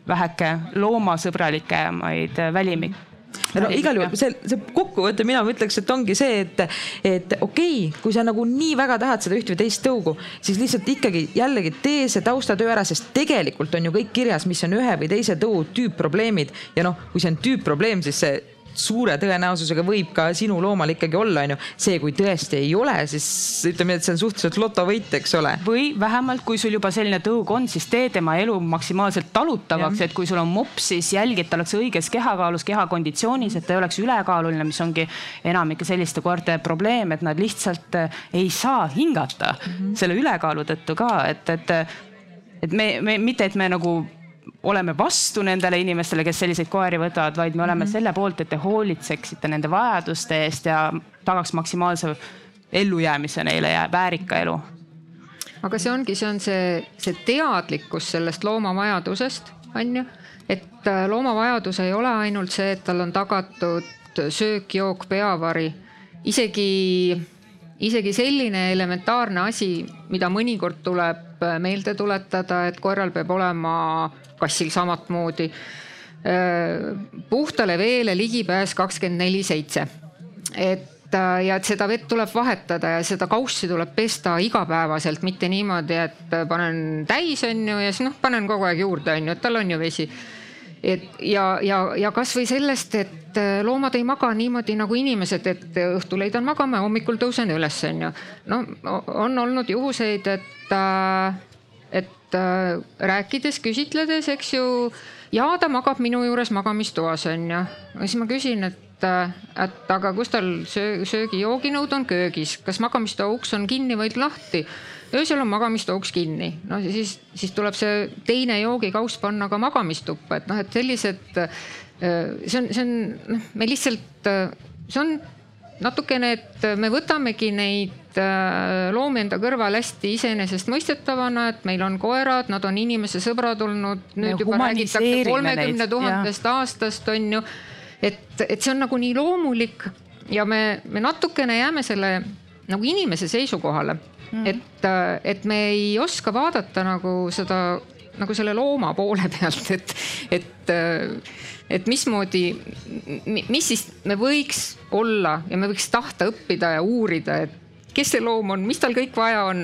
väheke loomasõbralikemaid äh, välimikke no igal juhul see, see kokkuvõte, mina ütleks, et ongi see, et, et okei okay,, kui sa nagu nii väga tahad seda üht või teist tõugu, siis lihtsalt ikkagi jällegi tee see taustatöö ära, sest tegelikult on ju kõik kirjas, mis on ühe või teise tõu tüüpprobleemid. Ja noh, kui see on tüüpprobleem, siis see suure tõenäosusega võib ka sinu loomal ikkagi olla, on ju. see, kui tõesti ei ole, siis ütleme, et see on suhteliselt lotovõit, eks ole. või vähemalt, kui sul juba selline tõug on, siis tee tema elu maksimaalselt talutavaks, et kui sul on mops, siis jälgi, et ta oleks õiges kehakaalus, kehakonditsioonis, et ta ei oleks ülekaaluline, mis ongi enamike selliste koerte probleem, et nad lihtsalt eh, ei saa hingata mm -hmm. selle ülekaalu tõttu ka, et, et et me, me mitte, et me nagu oleme vastu nendele inimestele, kes selliseid koeri võtavad, vaid me oleme mm -hmm. selle poolt, et te hoolitseksite nende vajaduste eest ja tagaks maksimaalse ellujäämise neile ja väärika elu. aga see ongi, see on see, see teadlikkus sellest looma vajadusest, on ju, et äh, looma vajadus ei ole ainult see, et tal on tagatud söök, jook, peavari, isegi isegi selline elementaarne asi, mida mõnikord tuleb äh, meelde tuletada, et koeral peab olema kassil samamoodi. puhtale veele ligipääs kakskümmend neli seitse. et ja et seda vett tuleb vahetada ja seda kaussi tuleb pesta igapäevaselt, mitte niimoodi, et panen täis, on ju, ja siis noh, panen kogu aeg juurde, on ju, et tal on ju vesi. Et ja, ja, ja kasvõi sellest, et loomad ei maga niimoodi nagu inimesed, et õhtul heidan magama ja hommikul tõusen üles, on ju. no on olnud juhuseid, et et äh, rääkides, küsitledes, eks ju, ja ta magab minu juures magamistoas on ju. ja siis ma küsin, et, et aga kus tal söö, söögi-jooginõud on köögis, kas magamistoa uks on kinni või lahti? Öösel on magamistoa uks kinni, no siis, siis tuleb see teine joogikauss panna ka magamistuppa, et noh, et sellised, see on, see on, noh, me lihtsalt, see on natukene, et me võtamegi neid äh, loomi enda kõrval hästi iseenesestmõistetavana, et meil on koerad, nad on inimese sõbrad olnud, nüüd juba räägitakse kolmekümne tuhandest aastast on ju. et, et see on nagu nii loomulik ja me, me natukene jääme selle nagu inimese seisukohale mm., et, äh, et me ei oska vaadata nagu seda nagu selle looma poole pealt, et, et, et mismoodi, mis siis me võiks olla ja me võiks tahta õppida ja uurida, et kes see loom on, mis tal kõik vaja on,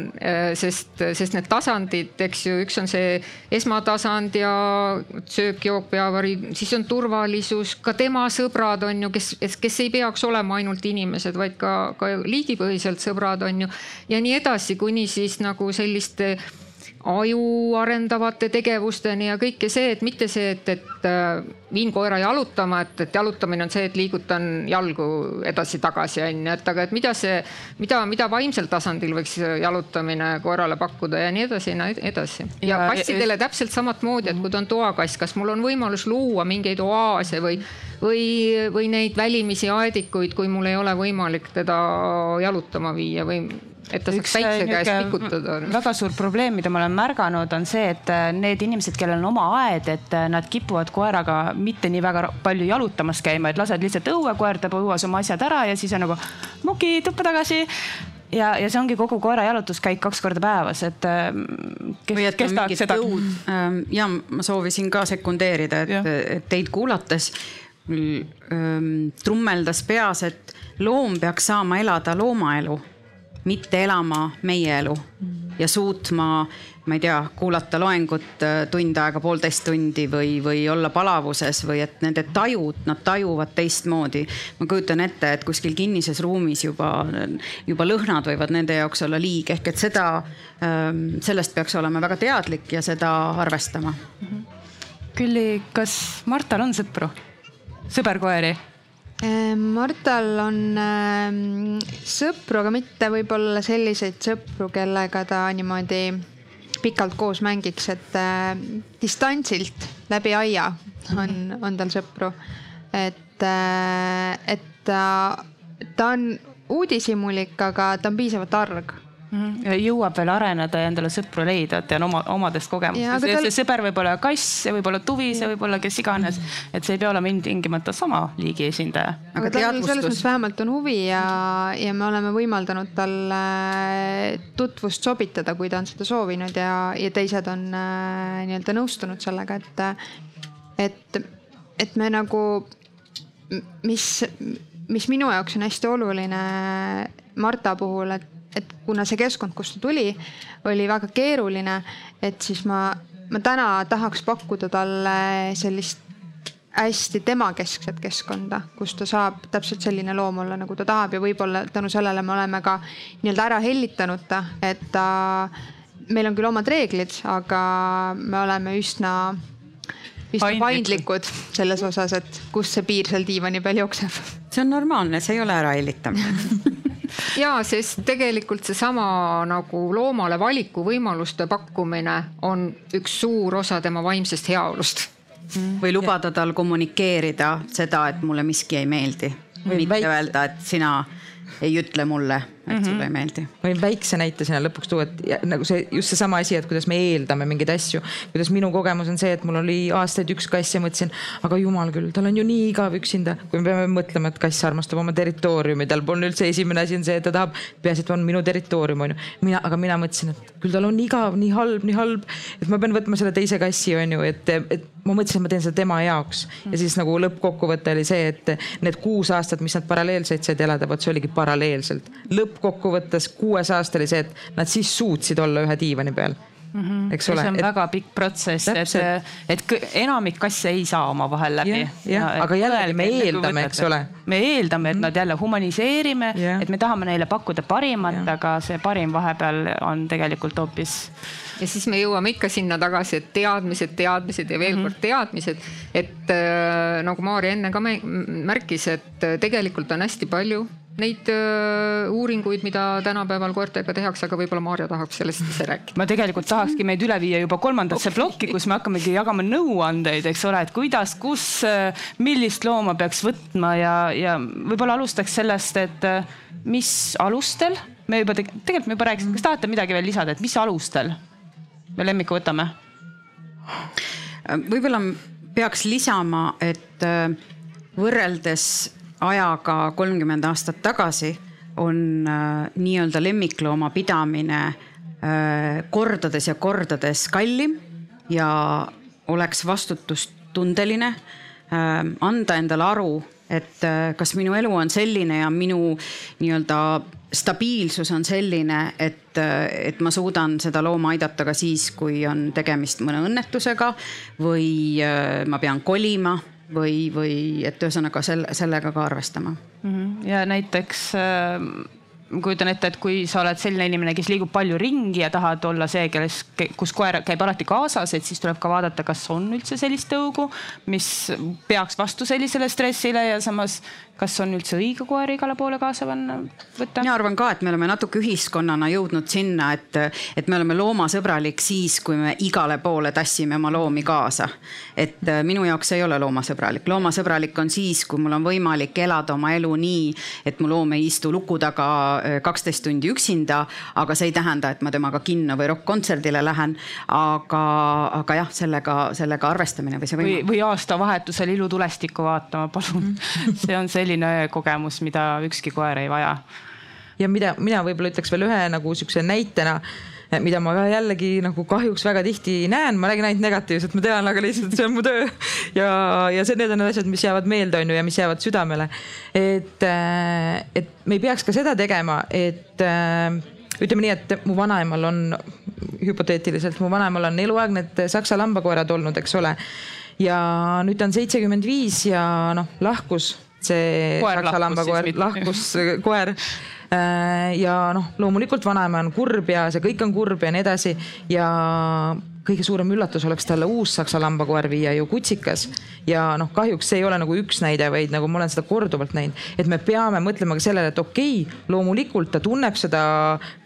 sest, sest need tasandid, eks ju, üks on see esmatasand ja söök, jook, peavari, siis on turvalisus, ka tema sõbrad on ju, kes, kes ei peaks olema ainult inimesed, vaid ka, ka liigipõhiselt sõbrad on ju. ja nii edasi, kuni siis nagu selliste aju arendavate tegevusteni ja kõike see, et mitte see, et, et äh, viin koera jalutama, et, et jalutamine on see, et liigutan jalgu edasi-tagasi on ju, et aga et mida see, mida, mida vaimsel tasandil võiks jalutamine koerale pakkuda ja nii edasi ja nii edasi. ja, kassidele täpselt samamoodi, et kui ta on toakass, kas mul on võimalus luua mingeid oaase või, või, või neid välimisi aedikuid, kui mul ei ole võimalik teda jalutama viia või et ta saaks päikse käes pikutada. väga suur probleem, mida ma olen märganud, on see, et äh, need inimesed, kellel on oma aed, et äh, nad kipuvad koeraga mitte nii väga palju jalutamas käima, et lased lihtsalt õue, koer teeb õues oma asjad ära ja siis on nagu muki, tuppa tagasi ja, ja see ongi kogu koera jalutuskäik kaks korda päevas, et äh, kes, kes tahaks seda. Ähm, ja ma soovisin ka sekundeerida, et, et teid kuulates ähm, trummeldas peas, et loom peaks saama elada loomaelu mitte elama meie elu ja suutma, ma ei tea, kuulata loengut äh, tund aega, poolteist tundi või, või olla palavuses või et nende tajud, nad tajuvad teistmoodi. ma kujutan ette, et kuskil kinnises ruumis juba, juba lõhnad võivad nende jaoks olla liig, ehk et seda, ähm, sellest peaks olema väga teadlik ja seda arvestama. Külli, kas Martal on sõpru, sõberkoeri? Ehm, Martal on äh, sõpru, aga mitte võib-olla selliseid sõpru, kellega ta niimoodi pikalt koos mängiks, et äh, distantsilt läbi aia on, on tal sõpru. et et ta, ta on uudishimulik, aga ta on piisavalt arg jõuab veel areneda ja endale sõpru leida, et tean oma, omadest kogemustest. See, tal... see sõber võib olla kass, see võib olla tuvi, see võib olla kes iganes, et see ei pea olema ilmtingimata sama liigi esindaja. aga tal selles mõttes vähemalt on huvi ja, ja me oleme võimaldanud tal tutvust sobitada, kui ta on seda soovinud ja, ja teised on äh, nii-öelda nõustunud sellega, et, et, et me nagu, mis, mis minu jaoks on hästi oluline Marta puhul, et et kuna see keskkond, kust ta tuli, oli väga keeruline, et siis ma, ma täna tahaks pakkuda talle sellist hästi temakeskset keskkonda, kus ta saab täpselt selline loom olla, nagu ta tahab ja võib-olla tänu sellele me oleme ka nii-öelda ära hellitanud ta, et ta, meil on küll omad reeglid, aga me oleme üsna, üsna paindlikud selles osas, et kus see piir seal diivani peal jookseb. see on normaalne, see ei ole ära hellitamine ja sest tegelikult seesama nagu loomale valikuvõimaluste pakkumine on üks suur osa tema vaimsest heaolust. või lubada tal kommunikeerida seda, et mulle miski ei meeldi, mitte öelda, et sina ei ütle mulle, et mm -hmm. sulle ei meeldi. võin väikse näite sinna lõpuks tuua, et nagu see just seesama asi, et kuidas me eeldame mingeid asju. kuidas minu kogemus on see, et mul oli aastaid üks kass ja mõtlesin, aga jumal küll, tal on ju nii igav üksinda. kui me peame mõtlema, et kass armastab oma territooriumi, tal pole üldse esimene asi on see, et ta tahab, peaasi, et on minu territoorium on ju. mina, aga mina mõtlesin, et küll tal on igav, nii halb, nii halb, et ma pean võtma selle teise kassi on ju, et, et ma mõtlesin, et ma teen seda tema jaoks. ja siis nagu lõppkokkuvõte oli see, et need kuus aastat, mis nad paralleelselt said elada, vot see oligi paralleelselt. Lõppkokkuvõttes kuues aasta oli see, et nad siis suutsid olla ühe diivani peal eks see ole. on väga pikk protsess, et, et enamik kasse ei saa omavahel läbi. Aga jällegi me eeldame, eks ole. me eeldame, et nad jälle humaniseerime, et me tahame neile pakkuda parimat, aga see parim vahepeal on tegelikult hoopis ja siis me jõuame ikka sinna tagasi, et teadmised, teadmised ja veel kord teadmised. et äh, nagu Maarja enne ka mä- märkis, et tegelikult on hästi palju neid äh, uuringuid, mida tänapäeval koertega tehakse, aga võib-olla Maarja tahab sellest ise rääkida. ma tegelikult tahakski meid üle viia juba kolmandasse plokki, kus me hakkamegi jagama nõuandeid, eks ole, et kuidas, kus, millist looma peaks võtma ja, ja võib-olla alustaks sellest, et mis alustel me juba teg tegelikult me juba rääkisime, kas tahate midagi veel lisada, et mis alustel me lemmiku võtame? võib-olla peaks lisama, et võrreldes ajaga kolmkümmend aastat tagasi on äh, nii-öelda lemmiklooma pidamine äh, kordades ja kordades kallim ja oleks vastutustundeline. Anda endale aru, et kas minu elu on selline ja minu nii-öelda stabiilsus on selline, et, et ma suudan seda looma aidata ka siis, kui on tegemist mõne õnnetusega või ma pean kolima või, või et ühesõnaga selle, sellega ka arvestama. ja näiteks äh, ma kujutan ette, et kui sa oled selline inimene, kes liigub palju ringi ja tahad olla see, kes, kus koer käib alati kaasas, et siis tuleb ka vaadata, kas on üldse sellist tõugu, mis peaks vastu sellisele stressile ja samas, kas on üldse õige koer igale poole kaasa panna, võtta? mina arvan ka, et me oleme natuke ühiskonnana jõudnud sinna, et, et me oleme loomasõbralik siis, kui me igale poole tassime oma loomi kaasa. et äh, minu jaoks ei ole loomasõbralik, loomasõbralik on siis, kui mul on võimalik elada oma elu nii, et mu loom ei istu luku taga äh, kaksteist tundi üksinda, aga see ei tähenda, et ma temaga kinno või rokk-kontserdile lähen. aga, aga jah, sellega, sellega arvestamine või see või, võimalus. või aastavahetusel ilutulestikku vaatama, palun. see on selline kogemus, mida ükski koer ei vaja. ja mida mina võib-olla ütleks veel ühe nagu sihukese näitena mida ma ka jällegi nagu kahjuks väga tihti näen, ma räägin ainult negatiivset, ma tean, aga lihtsalt see on mu töö. ja, ja see, need on need asjad, mis jäävad meelde, on ju, ja mis jäävad südamele. et, et me ei peaks ka seda tegema, et ütleme nii, et mu vanaemal on, hüpoteetiliselt, mu vanaemal on eluaeg need saksa lambakoerad olnud, eks ole. ja nüüd ta on seitsekümmend viis ja noh, lahkus see saksa lambakoer, lahkus koer. Ja noh, loomulikult vanaema on kurb ja see kõik on kurb ja nii edasi. Ja kõige suurem üllatus oleks talle uus saksa lambakoer viia ju kutsikas. ja noh, kahjuks see ei ole nagu üks näide, vaid nagu ma olen seda korduvalt näinud, et me peame mõtlema ka sellele, et okei okay,, loomulikult ta tunneb seda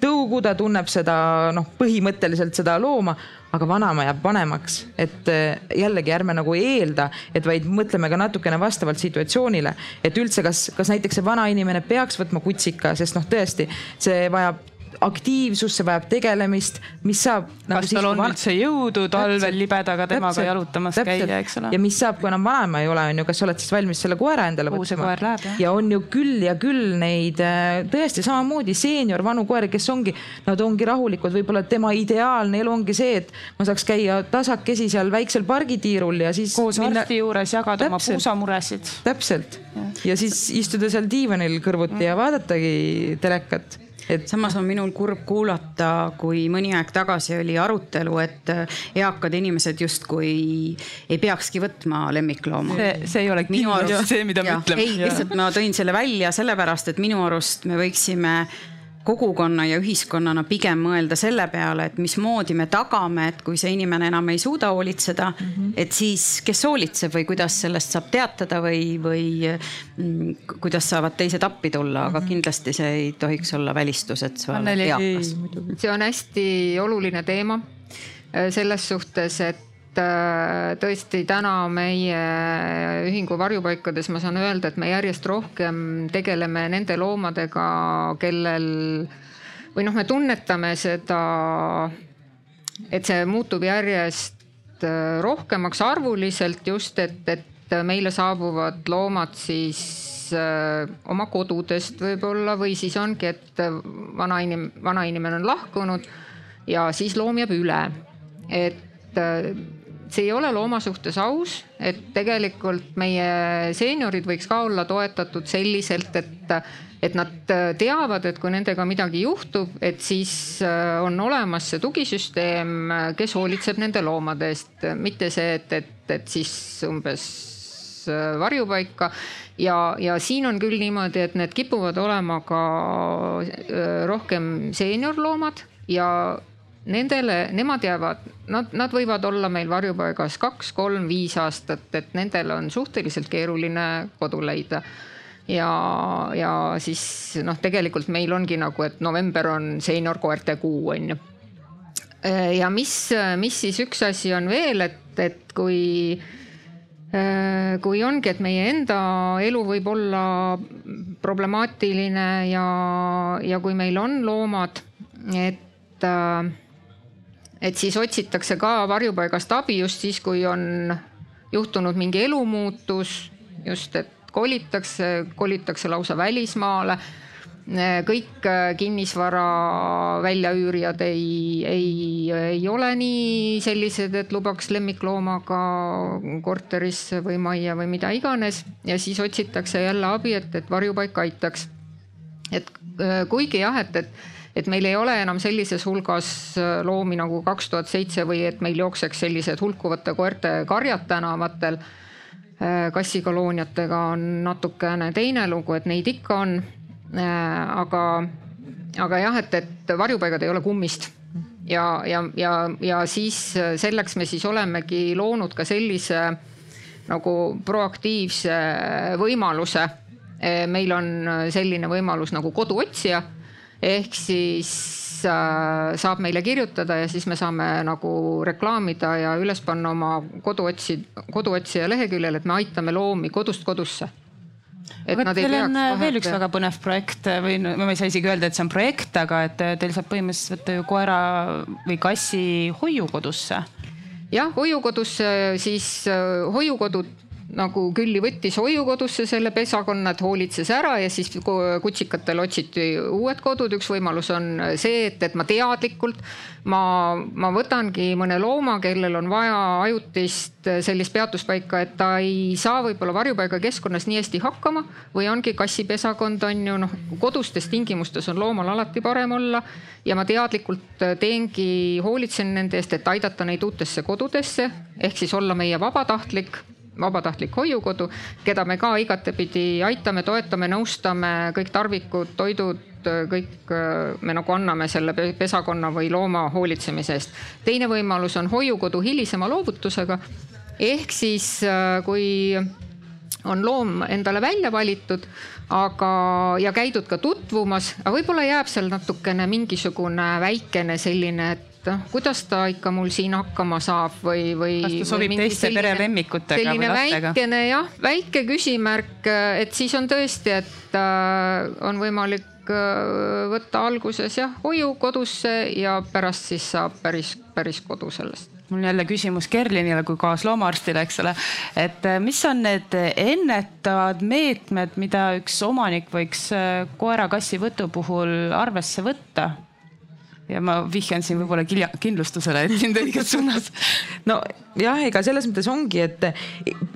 tõugu, ta tunneb seda noh, põhimõtteliselt seda looma aga vanaema jääb vanemaks, et eh, jällegi ärme nagu eelda, et vaid mõtleme ka natukene vastavalt situatsioonile, et üldse, kas, kas näiteks see vana inimene peaks võtma kutsika, sest noh, tõesti see vajab aktiivsust, see vajab tegelemist, mis saab nagu. kas tal on van... üldse jõudu talvel libedaga temaga täpselt, jalutamas täpselt. käia, eks ole. ja mis saab, kui enam vanaema ei ole, on ju, kas sa oled siis valmis selle koera endale see võtma? ja on ju küll ja küll neid äh, tõesti samamoodi seenior vanu koeri, kes ongi, nad ongi rahulikud, võib-olla tema ideaalne elu ongi see, et ma saaks käia tasakesi seal väiksel pargitiirul ja siis. koos minna... arsti juures jagada oma Täpselt. puusamuresid. täpselt ja siis istuda seal diivanil kõrvuti ja vaadatagi telekat et samas on minul kurb kuulata, kui mõni aeg tagasi oli arutelu, et eakad inimesed justkui ei peakski võtma lemmiklooma. see, see ei ole kindlasti see, mida me ütleme. ei, lihtsalt ma tõin selle välja sellepärast, et minu arust me võiksime kogukonna ja ühiskonnana pigem mõelda selle peale, et mismoodi me tagame, et kui see inimene enam ei suuda hoolitseda mm, -hmm. et siis kes hoolitseb või kuidas sellest saab teatada või, või mm, kuidas saavad teised appi tulla, aga -hmm. kindlasti see ei tohiks olla välistus, et sa oled eakas. see on hästi oluline teema selles suhtes, et äh, tõesti täna meie ühingu varjupaikades ma saan öelda, et me järjest rohkem tegeleme nende loomadega, kellel või noh, me tunnetame seda, et see muutub järjest äh, rohkemaks arvuliselt just, et, et meile saabuvad loomad siis äh, oma kodudest võib-olla või siis ongi, et vana inim-, vana inimene on lahkunud ja siis loom jääb üle. et see ei ole looma suhtes aus, et tegelikult meie seeniorid võiks ka olla toetatud selliselt, et, et nad teavad, et kui nendega midagi juhtub, et siis äh, on olemas see tugisüsteem, kes hoolitseb nende loomade eest, mitte see, et, et, et siis umbes äh, varjupaika. Ja, ja siin on küll niimoodi, et need kipuvad olema ka äh, rohkem seeniorloomad ja nendele, nemad jäävad, nad, nad võivad olla meil varjupaigas kaks, kolm, viis aastat, et nendel on suhteliselt keeruline kodu leida. ja, ja siis noh, tegelikult meil ongi nagu, et november on seeniorkoerte kuu, on ju. ja mis, mis siis üks asi on veel, et, et kui kui ongi, et meie enda elu võib olla problemaatiline ja, ja kui meil on loomad, et äh, et siis otsitakse ka varjupaigast abi just siis, kui on juhtunud mingi elumuutus, just et kolitakse, kolitakse lausa välismaale. kõik kinnisvara väljaüürijad ei, ei, ei ole nii sellised, et lubaks lemmikloomaga korterisse või majja või mida iganes ja siis otsitakse jälle abi, et, et varjupaik aitaks. et kuigi jah, et, et et meil ei ole enam sellises hulgas äh, loomi nagu kaks tuhat seitse või et meil jookseks sellised hulkuvate koerte karjad tänavatel. Äh, kassikolooniatega on natukene teine lugu, et neid ikka on. Äh, aga, aga jah, et, et varjupaigad ei ole kummist ja, ja, ja, ja siis selleks me siis olemegi loonud ka sellise nagu proaktiivse võimaluse. meil on selline võimalus nagu koduotsija ehk siis äh, saab meile kirjutada ja siis me saame nagu reklaamida ja üles panna oma koduotsi, koduotsija leheküljel, et me aitame loomi kodust kodusse aga teil on äh, veel üks väga põnev projekt või no, ma ei saa isegi öelda, et see on projekt, aga et äh, teil saab põhimõtteliselt ju koera või kassi hoiukodusse. jah, hoiukodusse siis hoiukodud nagu Külli võttis hoiukodusse selle pesakonna, et hoolitses ära ja siis kutsikatel otsiti uued kodud. üks võimalus on see, et, et ma teadlikult, ma, ma võtangi mõne looma, kellel on vaja ajutist sellist peatuspaika, et ta ei saa võib-olla varjupaigakeskkonnas nii hästi hakkama või ongi kassipesakond on ju noh, kodustes tingimustes on loomal alati parem olla ja ma teadlikult teengi, hoolitsen nende eest, et aidata neid uutesse kodudesse ehk siis olla meie vabatahtlik vabatahtlik hoiukodu, keda me ka igatepidi aitame, toetame, nõustame, kõik tarvikud, toidud, kõik me nagu anname selle pesakonna või looma hoolitsemise eest. teine võimalus on hoiukodu hilisema loovutusega. ehk siis kui on loom endale välja valitud, aga, ja käidud ka tutvumas, aga võib-olla jääb seal natukene mingisugune väikene selline, et et kuidas ta ikka mul siin hakkama saab või, või. kas ta sobib teiste perelemmikutega või lastega? väikene jah, väike küsimärk, et siis on tõesti, et äh, on võimalik äh, võtta alguses jah hoiu kodusse ja pärast siis saab päris, päris kodu sellest mul on jälle küsimus Kerlinile kui kaasloomaarstile, eks ole. et äh, mis on need ennetavad meetmed, mida üks omanik võiks äh, koera-kassi võtu puhul arvesse võtta? Ja ma vihjan siin võib-olla kindlustusele, et mind õiges suunas. no jah, ega selles mõttes ongi, et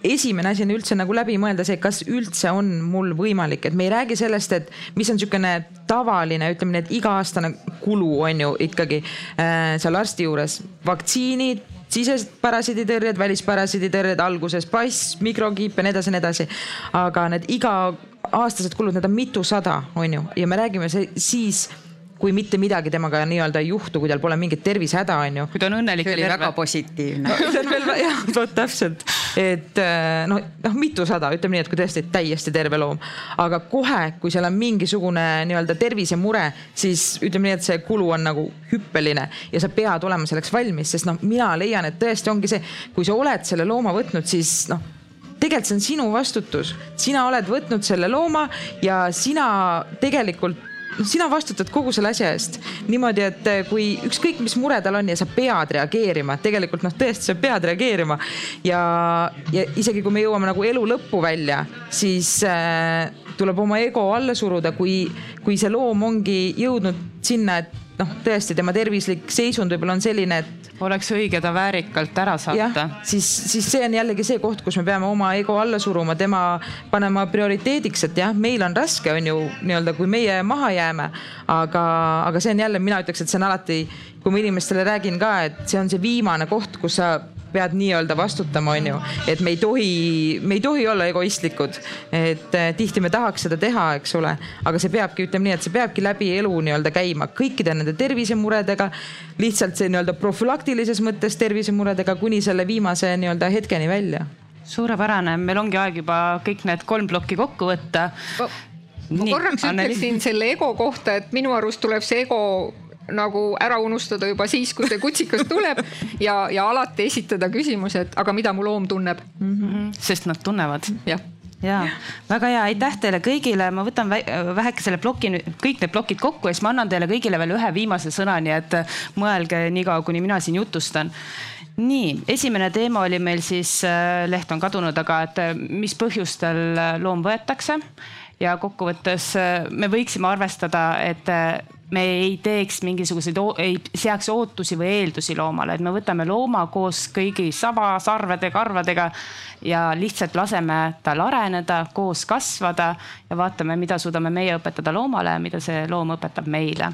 esimene asi on üldse nagu läbi mõelda see, kas üldse on mul võimalik, et me ei räägi sellest, et mis on niisugune tavaline, ütleme nii, et iga-aastane kulu on ju ikkagi äh, seal arsti juures, vaktsiinid sisesed parasiiditõrjed, välisparasiiditõrjed, alguses pass, mikrokiip ja nii edasi nii edasi. aga need iga-aastased kulud, need on mitusada, on ju, ja me räägime see, siis kui mitte midagi temaga nii-öelda ei juhtu, kui tal pole mingit tervisehäda, on ju. kui ta on õnnelik ja terve. väga positiivne no,. see on veel jah, vot täpselt, et noh, noh mitusada, ütleme nii, et kui tõesti täiesti terve loom, aga kohe, kui seal on mingisugune nii-öelda tervisemure, siis ütleme nii, et see kulu on nagu hüppeline ja sa pead olema selleks valmis, sest noh, mina leian, et tõesti ongi see, kui sa oled selle looma võtnud, siis noh tegelikult see on sinu vastutus, sina oled võtnud selle looma ja sina tegelikult sina vastutad kogu selle asja eest. Niimoodi, et eh, kui ükskõik, mis mure tal on ja sa pead reageerima, tegelikult noh, tõesti sa pead reageerima. Ja, ja isegi kui me jõuame nagu elu lõppu välja, siis äh, tuleb oma ego alla suruda, kui, kui see loom ongi jõudnud sinna, et noh, tõesti tema tervislik seisund võib-olla on selline, et oleks õige ta väärikalt ära saata., siis, siis see on jällegi see koht, kus me peame oma ego alla suruma, tema panema prioriteediks, et jah, meil on raske, on ju nii-öelda, kui meie maha jääme. aga, aga see on jälle, mina ütleks, et see on alati, kui ma inimestele räägin ka, et see on see viimane koht, kus sa pead nii-öelda vastutama, on ju, et me ei tohi, me ei tohi olla egoistlikud. et eh, tihti me tahaks seda teha, eks ole, aga see peabki, ütleme nii, et see peabki läbi elu nii-öelda käima kõikide nende tervisemuredega. lihtsalt see nii-öelda profülaktilises mõttes tervisemuredega kuni selle viimase nii-öelda hetkeni välja suurepärane, meil ongi aeg juba kõik need kolm plokki kokku võtta. ma korraks ütleksin selle ego kohta, et minu arust tuleb see ego nagu ära unustada juba siis, kui see kutsikas tuleb ja, ja alati esitada küsimus, et aga mida mu loom tunneb mm. -hmm. sest nad tunnevad. jah ja väga hea, aitäh teile kõigile, ma võtan väheke selle ploki, kõik need plokid kokku ja siis ma annan teile kõigile veel ühe viimase sõna, nii et mõelge niikaua, kuni mina siin jutustan nii, esimene teema oli meil siis, leht on kadunud, aga et mis põhjustel loom võetakse ja kokkuvõttes me võiksime arvestada, et me ei teeks mingisuguseid, ei seaks ootusi või eeldusi loomale, et me võtame looma koos kõigi saba, sarvede, karvadega ja lihtsalt laseme tal areneda, koos kasvada ja vaatame, mida suudame meie õpetada loomale ja mida see loom õpetab meile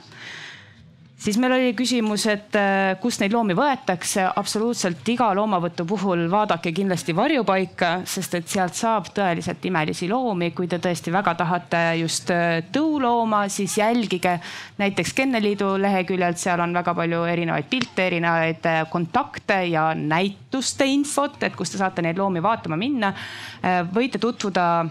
siis meil oli küsimus, et äh, kust neid loomi võetakse. absoluutselt iga loomavõtu puhul vaadake kindlasti varjupaika, sest et sealt saab tõeliselt imelisi loomi. kui te tõesti väga tahate just äh, tõulooma, siis jälgige näiteks Kenneliidu leheküljelt, seal on väga palju erinevaid pilte, erinevaid äh, kontakte ja näituste infot, et kus te saate neid loomi vaatama minna. võite tutvuda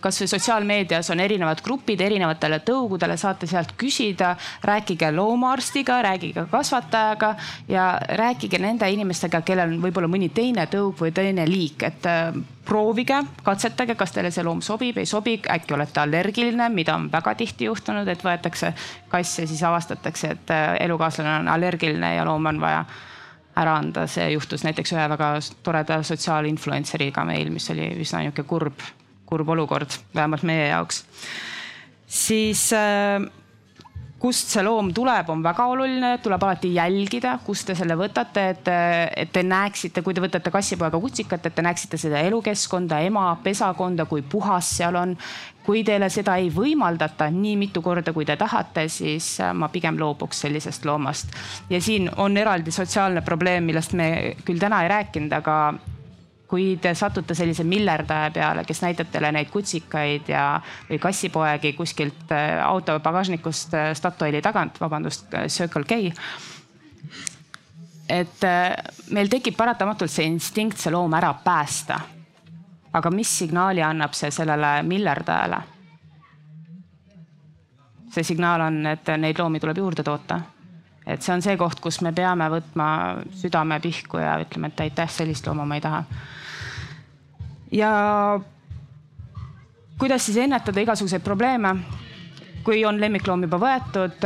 kasvõi sotsiaalmeedias on erinevad grupid erinevatele tõugudele, saate sealt küsida, rääkige loomaarstiga, rääkige kasvatajaga ja rääkige nende inimestega, kellel on võib-olla mõni teine tõug või teine liik, et äh, proovige, katsetage, kas teile see loom sobib, ei sobi, äkki olete allergiline, mida on väga tihti juhtunud, et võetakse kass ja siis avastatakse, et äh, elukaaslane on allergiline ja loom on vaja ära anda, see juhtus näiteks ühe väga toreda sotsiaalinfluencer'iga meil, mis oli üsna niisugune kurb kurb olukord, vähemalt meie jaoks. siis äh, kust see loom tuleb, on väga oluline, tuleb alati jälgida, kust te selle võtate, et, et te näeksite, kui te võtate kassipoega kutsikat, et te näeksite seda elukeskkonda, ema pesakonda, kui puhas seal on. kui teile seda ei võimaldata nii mitu korda, kui te tahate, siis äh, ma pigem loobuks sellisest loomast. ja siin on eraldi sotsiaalne probleem, millest me küll täna ei rääkinud, aga kui te satute sellise millerdaja peale, kes näitab teile neid kutsikaid ja, või kassipoegi kuskilt äh, auto pagasnikust äh, Statoili tagant, vabandust, äh, Circle K. et meil tekib paratamatult see instinkt see loom ära päästa. aga mis signaali annab see sellele millerdajale? see signaal on, et neid loomi tuleb juurde toota et see on see koht, kus me peame võtma südame pihku ja ütlema, et aitäh, sellist looma ma ei taha ja kuidas siis ennetada igasuguseid probleeme? kui on lemmikloom juba võetud,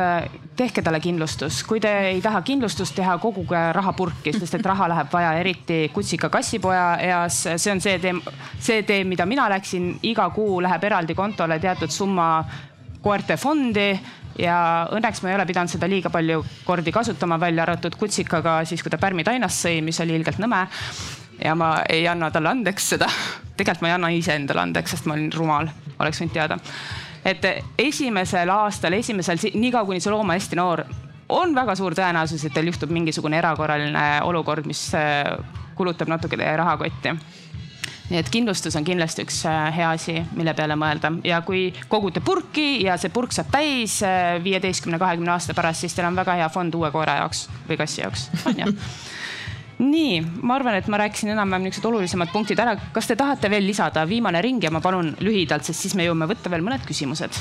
tehke talle kindlustus, kui te ei taha kindlustust teha, koguge raha purki, sest et raha läheb vaja, eriti kutsika kassipoja eas. see on see tee, see tee, mida mina läksin, iga kuu läheb eraldi kontole teatud summa koerte fondi ja õnneks ma ei ole pidanud seda liiga palju kordi kasutama, välja arvatud kutsikaga siis, kui ta pärmi tainast sõi, mis oli ilgelt nõme ja ma ei anna talle andeks seda. tegelikult ma ei anna iseendale andeks, sest ma olin rumal, oleks võinud teada. et esimesel aastal, esimesel, niikaua kuni see loom on hästi noor, on väga suur tõenäosus, et teil juhtub mingisugune erakorraline olukord, mis äh, kulutab natuke teie rahakotti nii et kindlustus on kindlasti üks äh, hea asi, mille peale mõelda ja kui kogute purki ja see purk saab täis äh, viieteistkümne, kahekümne aasta pärast, siis teil on väga hea fond uue koera jaoks või kassi jaoks, on ju nii, ma arvan, et ma rääkisin enam-vähem niisugused olulisemad punktid ära. kas te tahate veel lisada, viimane ring ja ma palun lühidalt, sest siis me jõuame võtta veel mõned küsimused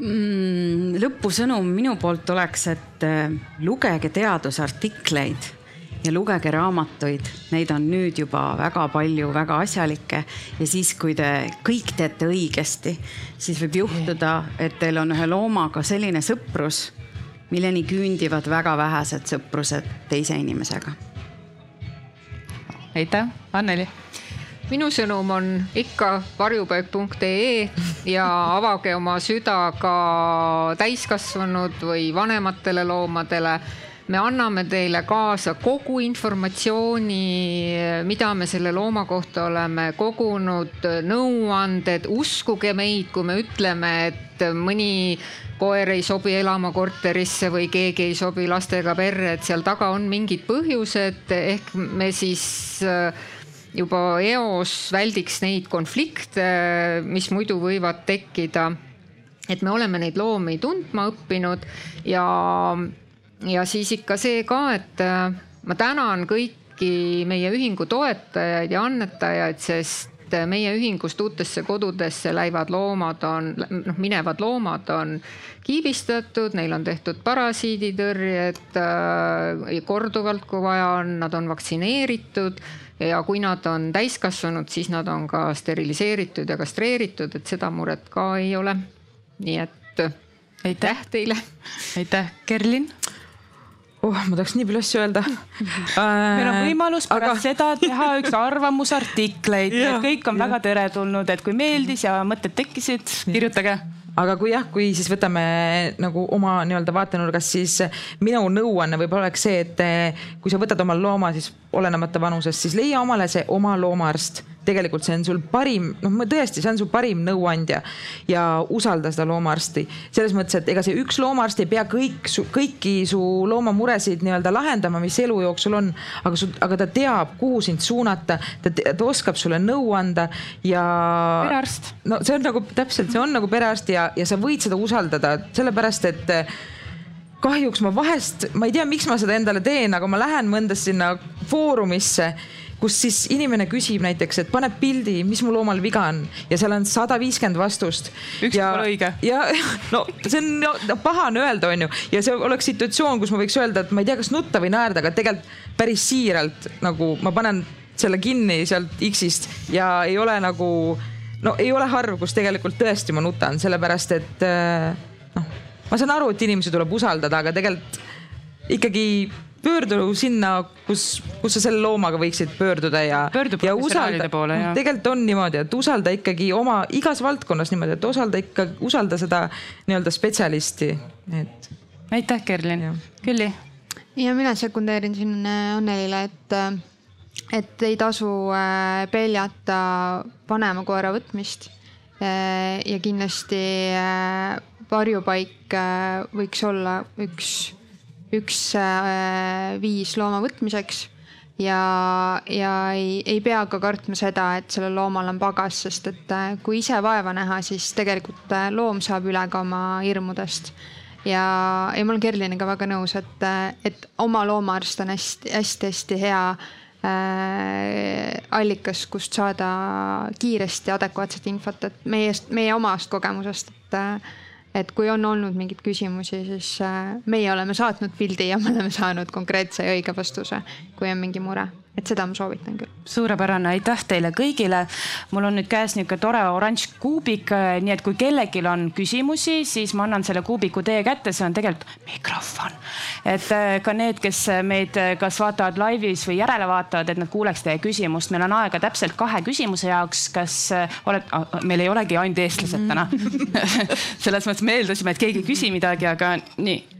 mm,. lõpusõnum minu poolt oleks, et äh, lugege teadusartikleid ja lugege raamatuid, neid on nüüd juba väga palju, väga asjalikke. ja siis, kui te kõik teete õigesti, siis võib juhtuda, et teil on ühe loomaga selline sõprus milleni küündivad väga vähesed sõprused teise inimesega. aitäh, Anneli minu sõnum on ikka varjupaik.ee ja avage oma süda ka täiskasvanud või vanematele loomadele me anname teile kaasa kogu informatsiooni, mida me selle looma kohta oleme kogunud, nõuanded, uskuge meid, kui me ütleme, et mõni koer ei sobi elama korterisse või keegi ei sobi lastega perre, et seal taga on mingid põhjused, ehk me siis äh, juba eos väldiks neid konflikte, mis muidu võivad tekkida. et me oleme neid loomi tundma õppinud ja, ja siis ikka see ka, et äh, ma tänan kõiki meie ühingu toetajaid ja annetajaid, sest meie ühingust uutesse kodudesse läivad loomad on, noh, minevad loomad on kiibistatud, neil on tehtud parasiiditõrjed äh, korduvalt, kui vaja on, nad on vaktsineeritud ja kui nad on täiskasvanud, siis nad on ka steriliseeritud ja kastreeritud, et seda muret ka ei ole. nii et aitäh teile. aitäh, Kerlin oh, ma tahaks nii palju asju öelda. Meil on võimalus pärast aga... seda teha üks arvamusartikleid, kõik on ja. väga teretulnud, et kui meeldis ja mõtted tekkisid, kirjutage aga kui jah, kui siis võtame nagu oma nii-öelda vaatenurgast, siis minu nõuanne võib-olla oleks see, et kui sa võtad omale looma, siis olenemata vanusest, siis leia omale see oma loomaarst tegelikult see on sul parim, noh, tõesti, see on su parim nõuandja ja usalda seda loomaarsti. selles mõttes, et ega see üks loomaarst ei pea kõik kõiki su loomamuresid nii-öelda lahendama, mis elu jooksul on, aga su, aga ta teab, kuhu sind suunata, ta, ta oskab sulle nõu anda ja. perearst. no see on nagu täpselt, see on nagu perearst ja, ja sa võid seda usaldada, sellepärast et kahjuks ma vahest, ma ei tea, miks ma seda endale teen, aga ma lähen mõndas sinna foorumisse kus siis inimene küsib näiteks, et paneb pildi, mis mu loomal viga on ja seal on sada viiskümmend vastust. üks pole õige. ja no see on no, pahane öelda, onju, ja see oleks situatsioon, kus ma võiks öelda, et ma ei tea, kas nutta või naerda, aga tegelikult päris siiralt nagu ma panen selle kinni sealt X-ist ja ei ole nagu no ei ole harv, kus tegelikult tõesti ma nutan, sellepärast et äh, noh, ma saan aru, et inimesi tuleb usaldada, aga tegelikult ikkagi pöördu sinna, kus, kus sa selle loomaga võiksid pöörduda ja. ja usalda, tegelikult on niimoodi, et usalda ikkagi oma igas valdkonnas niimoodi, et usalda ikka, usalda seda nii-öelda spetsialisti, et. aitäh, Kerlin. Külli. ja mina sekundeerin siin Annelile, et, äh, et ei tasu äh, peljata vanema koera võtmist. ja kindlasti varjupaik võiks olla üks üks äh, viis looma võtmiseks ja, ja ei, ei pea ka kartma seda, et sellel loomal on pagas, sest et äh, kui ise vaeva näha, siis tegelikult äh, loom saab üle ka oma hirmudest. ja, ja ma olen Kerliniga väga nõus, et, et oma loomaarst on hästi-hästi-hästi hea äh, allikas, kust saada kiiresti adekvaatset infot, et meie, meie omast kogemusest, et äh, et kui on olnud mingeid küsimusi, siis äh, meie oleme saatnud pildi ja me oleme saanud konkreetse ja õige vastuse, kui on mingi mure et seda ma soovitan küll. suurepärane, aitäh teile kõigile. mul on nüüd käes niisugune tore oranž kuubik, nii et kui kellelgi on küsimusi, siis ma annan selle kuubiku teie kätte, see on tegelikult mikrofon. et äh, ka need, kes meid kas vaatavad laivis või järele vaatavad, et nad kuuleks teie küsimust. meil on aega täpselt kahe küsimuse jaoks, kas äh, oled, meil ei olegi ainult eestlased täna selles mõttes me eeldasime, et keegi ei küsi midagi, aga nii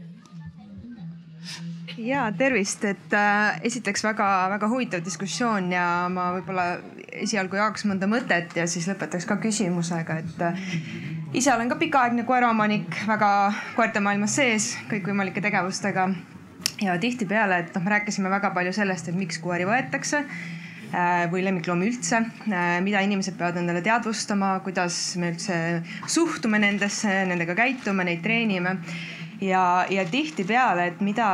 ja tervist, et äh, esiteks väga-väga huvitav diskussioon ja ma võib-olla esialgu jagaks mõnda mõtet ja siis lõpetaks ka küsimusega, et äh, ise olen ka pikaaegne koeraomanik väga koertemaailmas sees kõikvõimalike tegevustega. ja tihtipeale, et noh, me rääkisime väga palju sellest, et miks koeri võetakse äh, või lemmikloomi üldse, äh, mida inimesed peavad endale teadvustama, kuidas me üldse suhtume nendesse, nendega käitume, neid treenime ja, ja tihtipeale, et mida,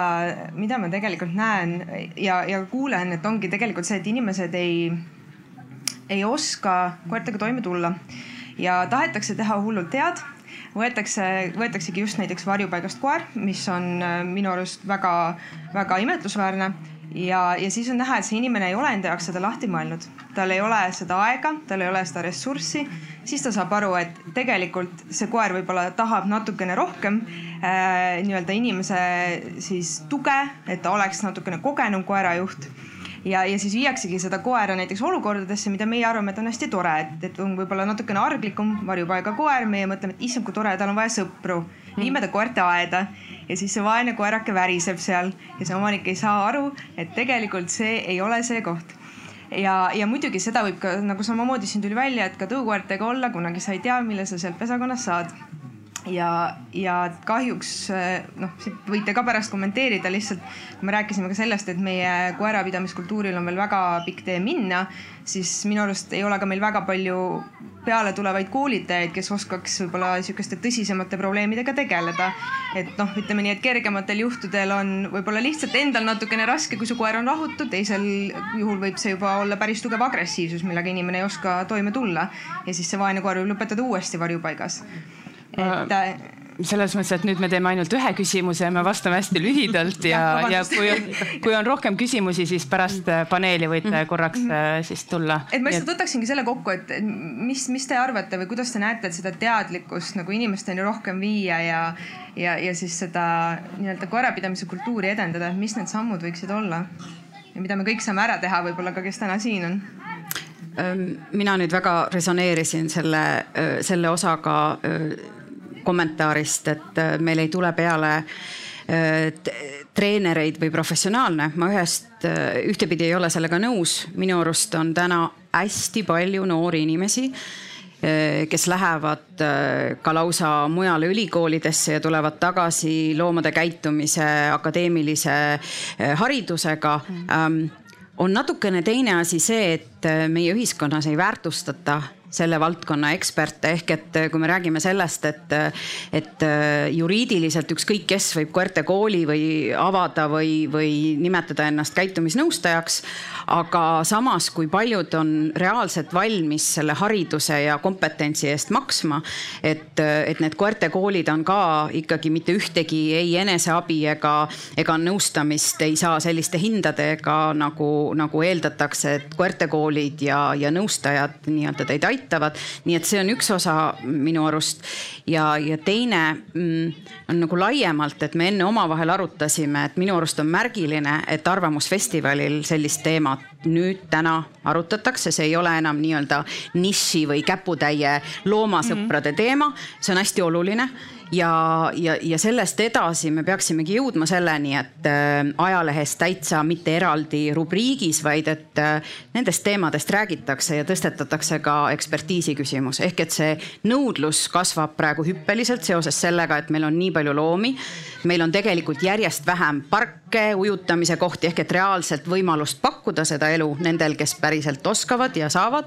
mida ma tegelikult näen ja, ja kuulen, et ongi tegelikult see, et inimesed ei, ei oska koertega toime tulla. Ja tahetakse teha hullult head. Võetakse, võetaksegi just näiteks varjupaigast koer, mis on äh, minu arust väga-väga imetlusväärne. Ja, ja siis on näha, et see inimene ei ole enda jaoks seda lahti mõelnud, tal ei ole seda aega, tal ei ole seda ressurssi, siis ta saab aru, et tegelikult see koer võib-olla tahab natukene rohkem äh, nii-öelda inimese siis tuge, et ta oleks natukene kogenum koerajuht ja, ja siis viiaksegi seda koera näiteks olukordadesse, mida meie arvame, et on hästi tore, et, et on võib-olla natukene arglikum varjupaiga koer, meie mõtleme, et issand, kui tore, tal on vaja sõpru. viime ta koerte aeda ja siis see vaene koerake väriseb seal ja see omanik ei saa aru, et tegelikult see ei ole see koht ja, ja muidugi seda võib ka nagu samamoodi siin tuli välja, et ka tõukoertega olla, kunagi sa ei tea, mille sa sealt pesakonnas saad ja, ja kahjuks noh, siit võite ka pärast kommenteerida lihtsalt, me rääkisime ka sellest, et meie koerapidamiskultuuril on veel väga pikk tee minna, siis minu arust ei ole ka meil väga palju peale tulevaid koolitajaid, kes oskaks võib-olla sihukeste tõsisemate probleemidega tegeleda. et noh, ütleme nii, et kergematel juhtudel on võib-olla lihtsalt endal natukene raske, kui su koer on rahutu, teisel juhul võib see juba olla päris tugev agressiivsus, millega inimene ei oska toime tulla ja siis see vaene koer võib lõpetada uuesti varjupaigas et äh, selles mõttes, et nüüd me teeme ainult ühe küsimuse ja me vastame hästi lühidalt ja, ja kui on, kui on rohkem küsimusi, siis pärast äh, paneeli võite mm korraks äh, siis tulla. et ma lihtsalt võtaksingi selle kokku, et mis, mis te arvate või kuidas te näete, et seda teadlikkust nagu inimesteni rohkem viia ja, ja, ja siis seda nii-öelda koerapidamise kultuuri edendada, et mis need sammud võiksid olla? ja mida me kõik saame ära teha, võib-olla ka, kes täna siin on mina nüüd väga resoneerisin selle, selle osaga kommentaarist, et äh, meil ei tule peale äh, treenereid või professionaalne, ma ühest, äh, ühtepidi ei ole sellega nõus, minu arust on täna hästi palju noori inimesi kes lähevad ka lausa mujale ülikoolidesse ja tulevad tagasi loomade käitumise akadeemilise haridusega. Mm. on natukene teine asi see, et meie ühiskonnas ei väärtustata selle valdkonna eksperte, ehk et kui me räägime sellest, et, et juriidiliselt ükskõik kes võib koerte kooli või avada või, või nimetada ennast käitumisnõustajaks. aga samas, kui paljud on reaalselt valmis selle hariduse ja kompetentsi eest maksma, et, et need koertekoolid on ka ikkagi mitte ühtegi ei eneseabi ega, ega nõustamist ei saa selliste hindadega nagu, nagu eeldatakse, et koertekoolid ja, ja nõustajad nii-öelda teid aitavad aitavad. nii et see on üks osa minu arust ja, ja teine mm, on nagu laiemalt, et me enne omavahel arutasime, et minu arust on märgiline, et Arvamusfestivalil sellist teemat nüüd täna arutatakse, see ei ole enam nii-öelda niši või käputäie loomasõprade mm -hmm. teema, see on hästi oluline ja, ja, ja sellest edasi me peaksimegi jõudma selleni, et äh, ajalehes täitsa mitte eraldi rubriigis, vaid et äh, nendest teemadest räägitakse ja tõstetatakse ka ekspertiisi küsimus. ehk et see nõudlus kasvab praegu hüppeliselt seoses sellega, et meil on nii palju loomi. meil on tegelikult järjest vähem parke, ujutamise kohti ehk et reaalselt võimalust pakkuda seda elu nendel, kes päriselt oskavad ja saavad.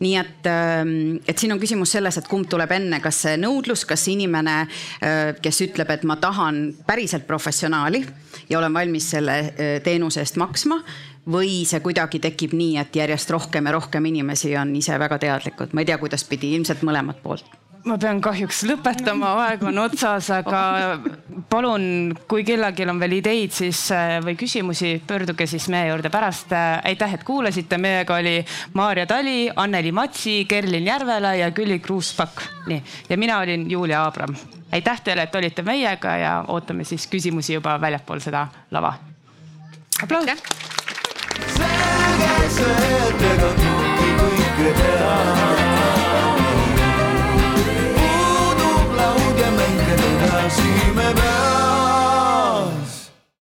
nii et, ähm, et siin on küsimus selles, et kumb tuleb enne, kas see nõudlus, kas inimene Äh, kes ütleb, et ma tahan päriselt professionaali ja olen valmis selle äh, teenuse eest maksma või see kuidagi tekib nii, et järjest rohkem ja rohkem inimesi on ise väga teadlikud, ma ei tea, kuidas pidi, ilmselt mõlemat poolt ma pean kahjuks lõpetama, aeg on otsas, aga palun, kui kellelgi on veel ideid, siis äh, või küsimusi, pöörduge siis meie juurde pärast. aitäh, et kuulasite, meiega oli Maarja Tali, Anneli Matsi, Kerlin Järvela ja Külli Kruuspakk. nii, ja mina olin Julia Abram aitäh teile, et olite meiega ja ootame siis küsimusi juba väljapool seda lava. aplaus. selge see, et ega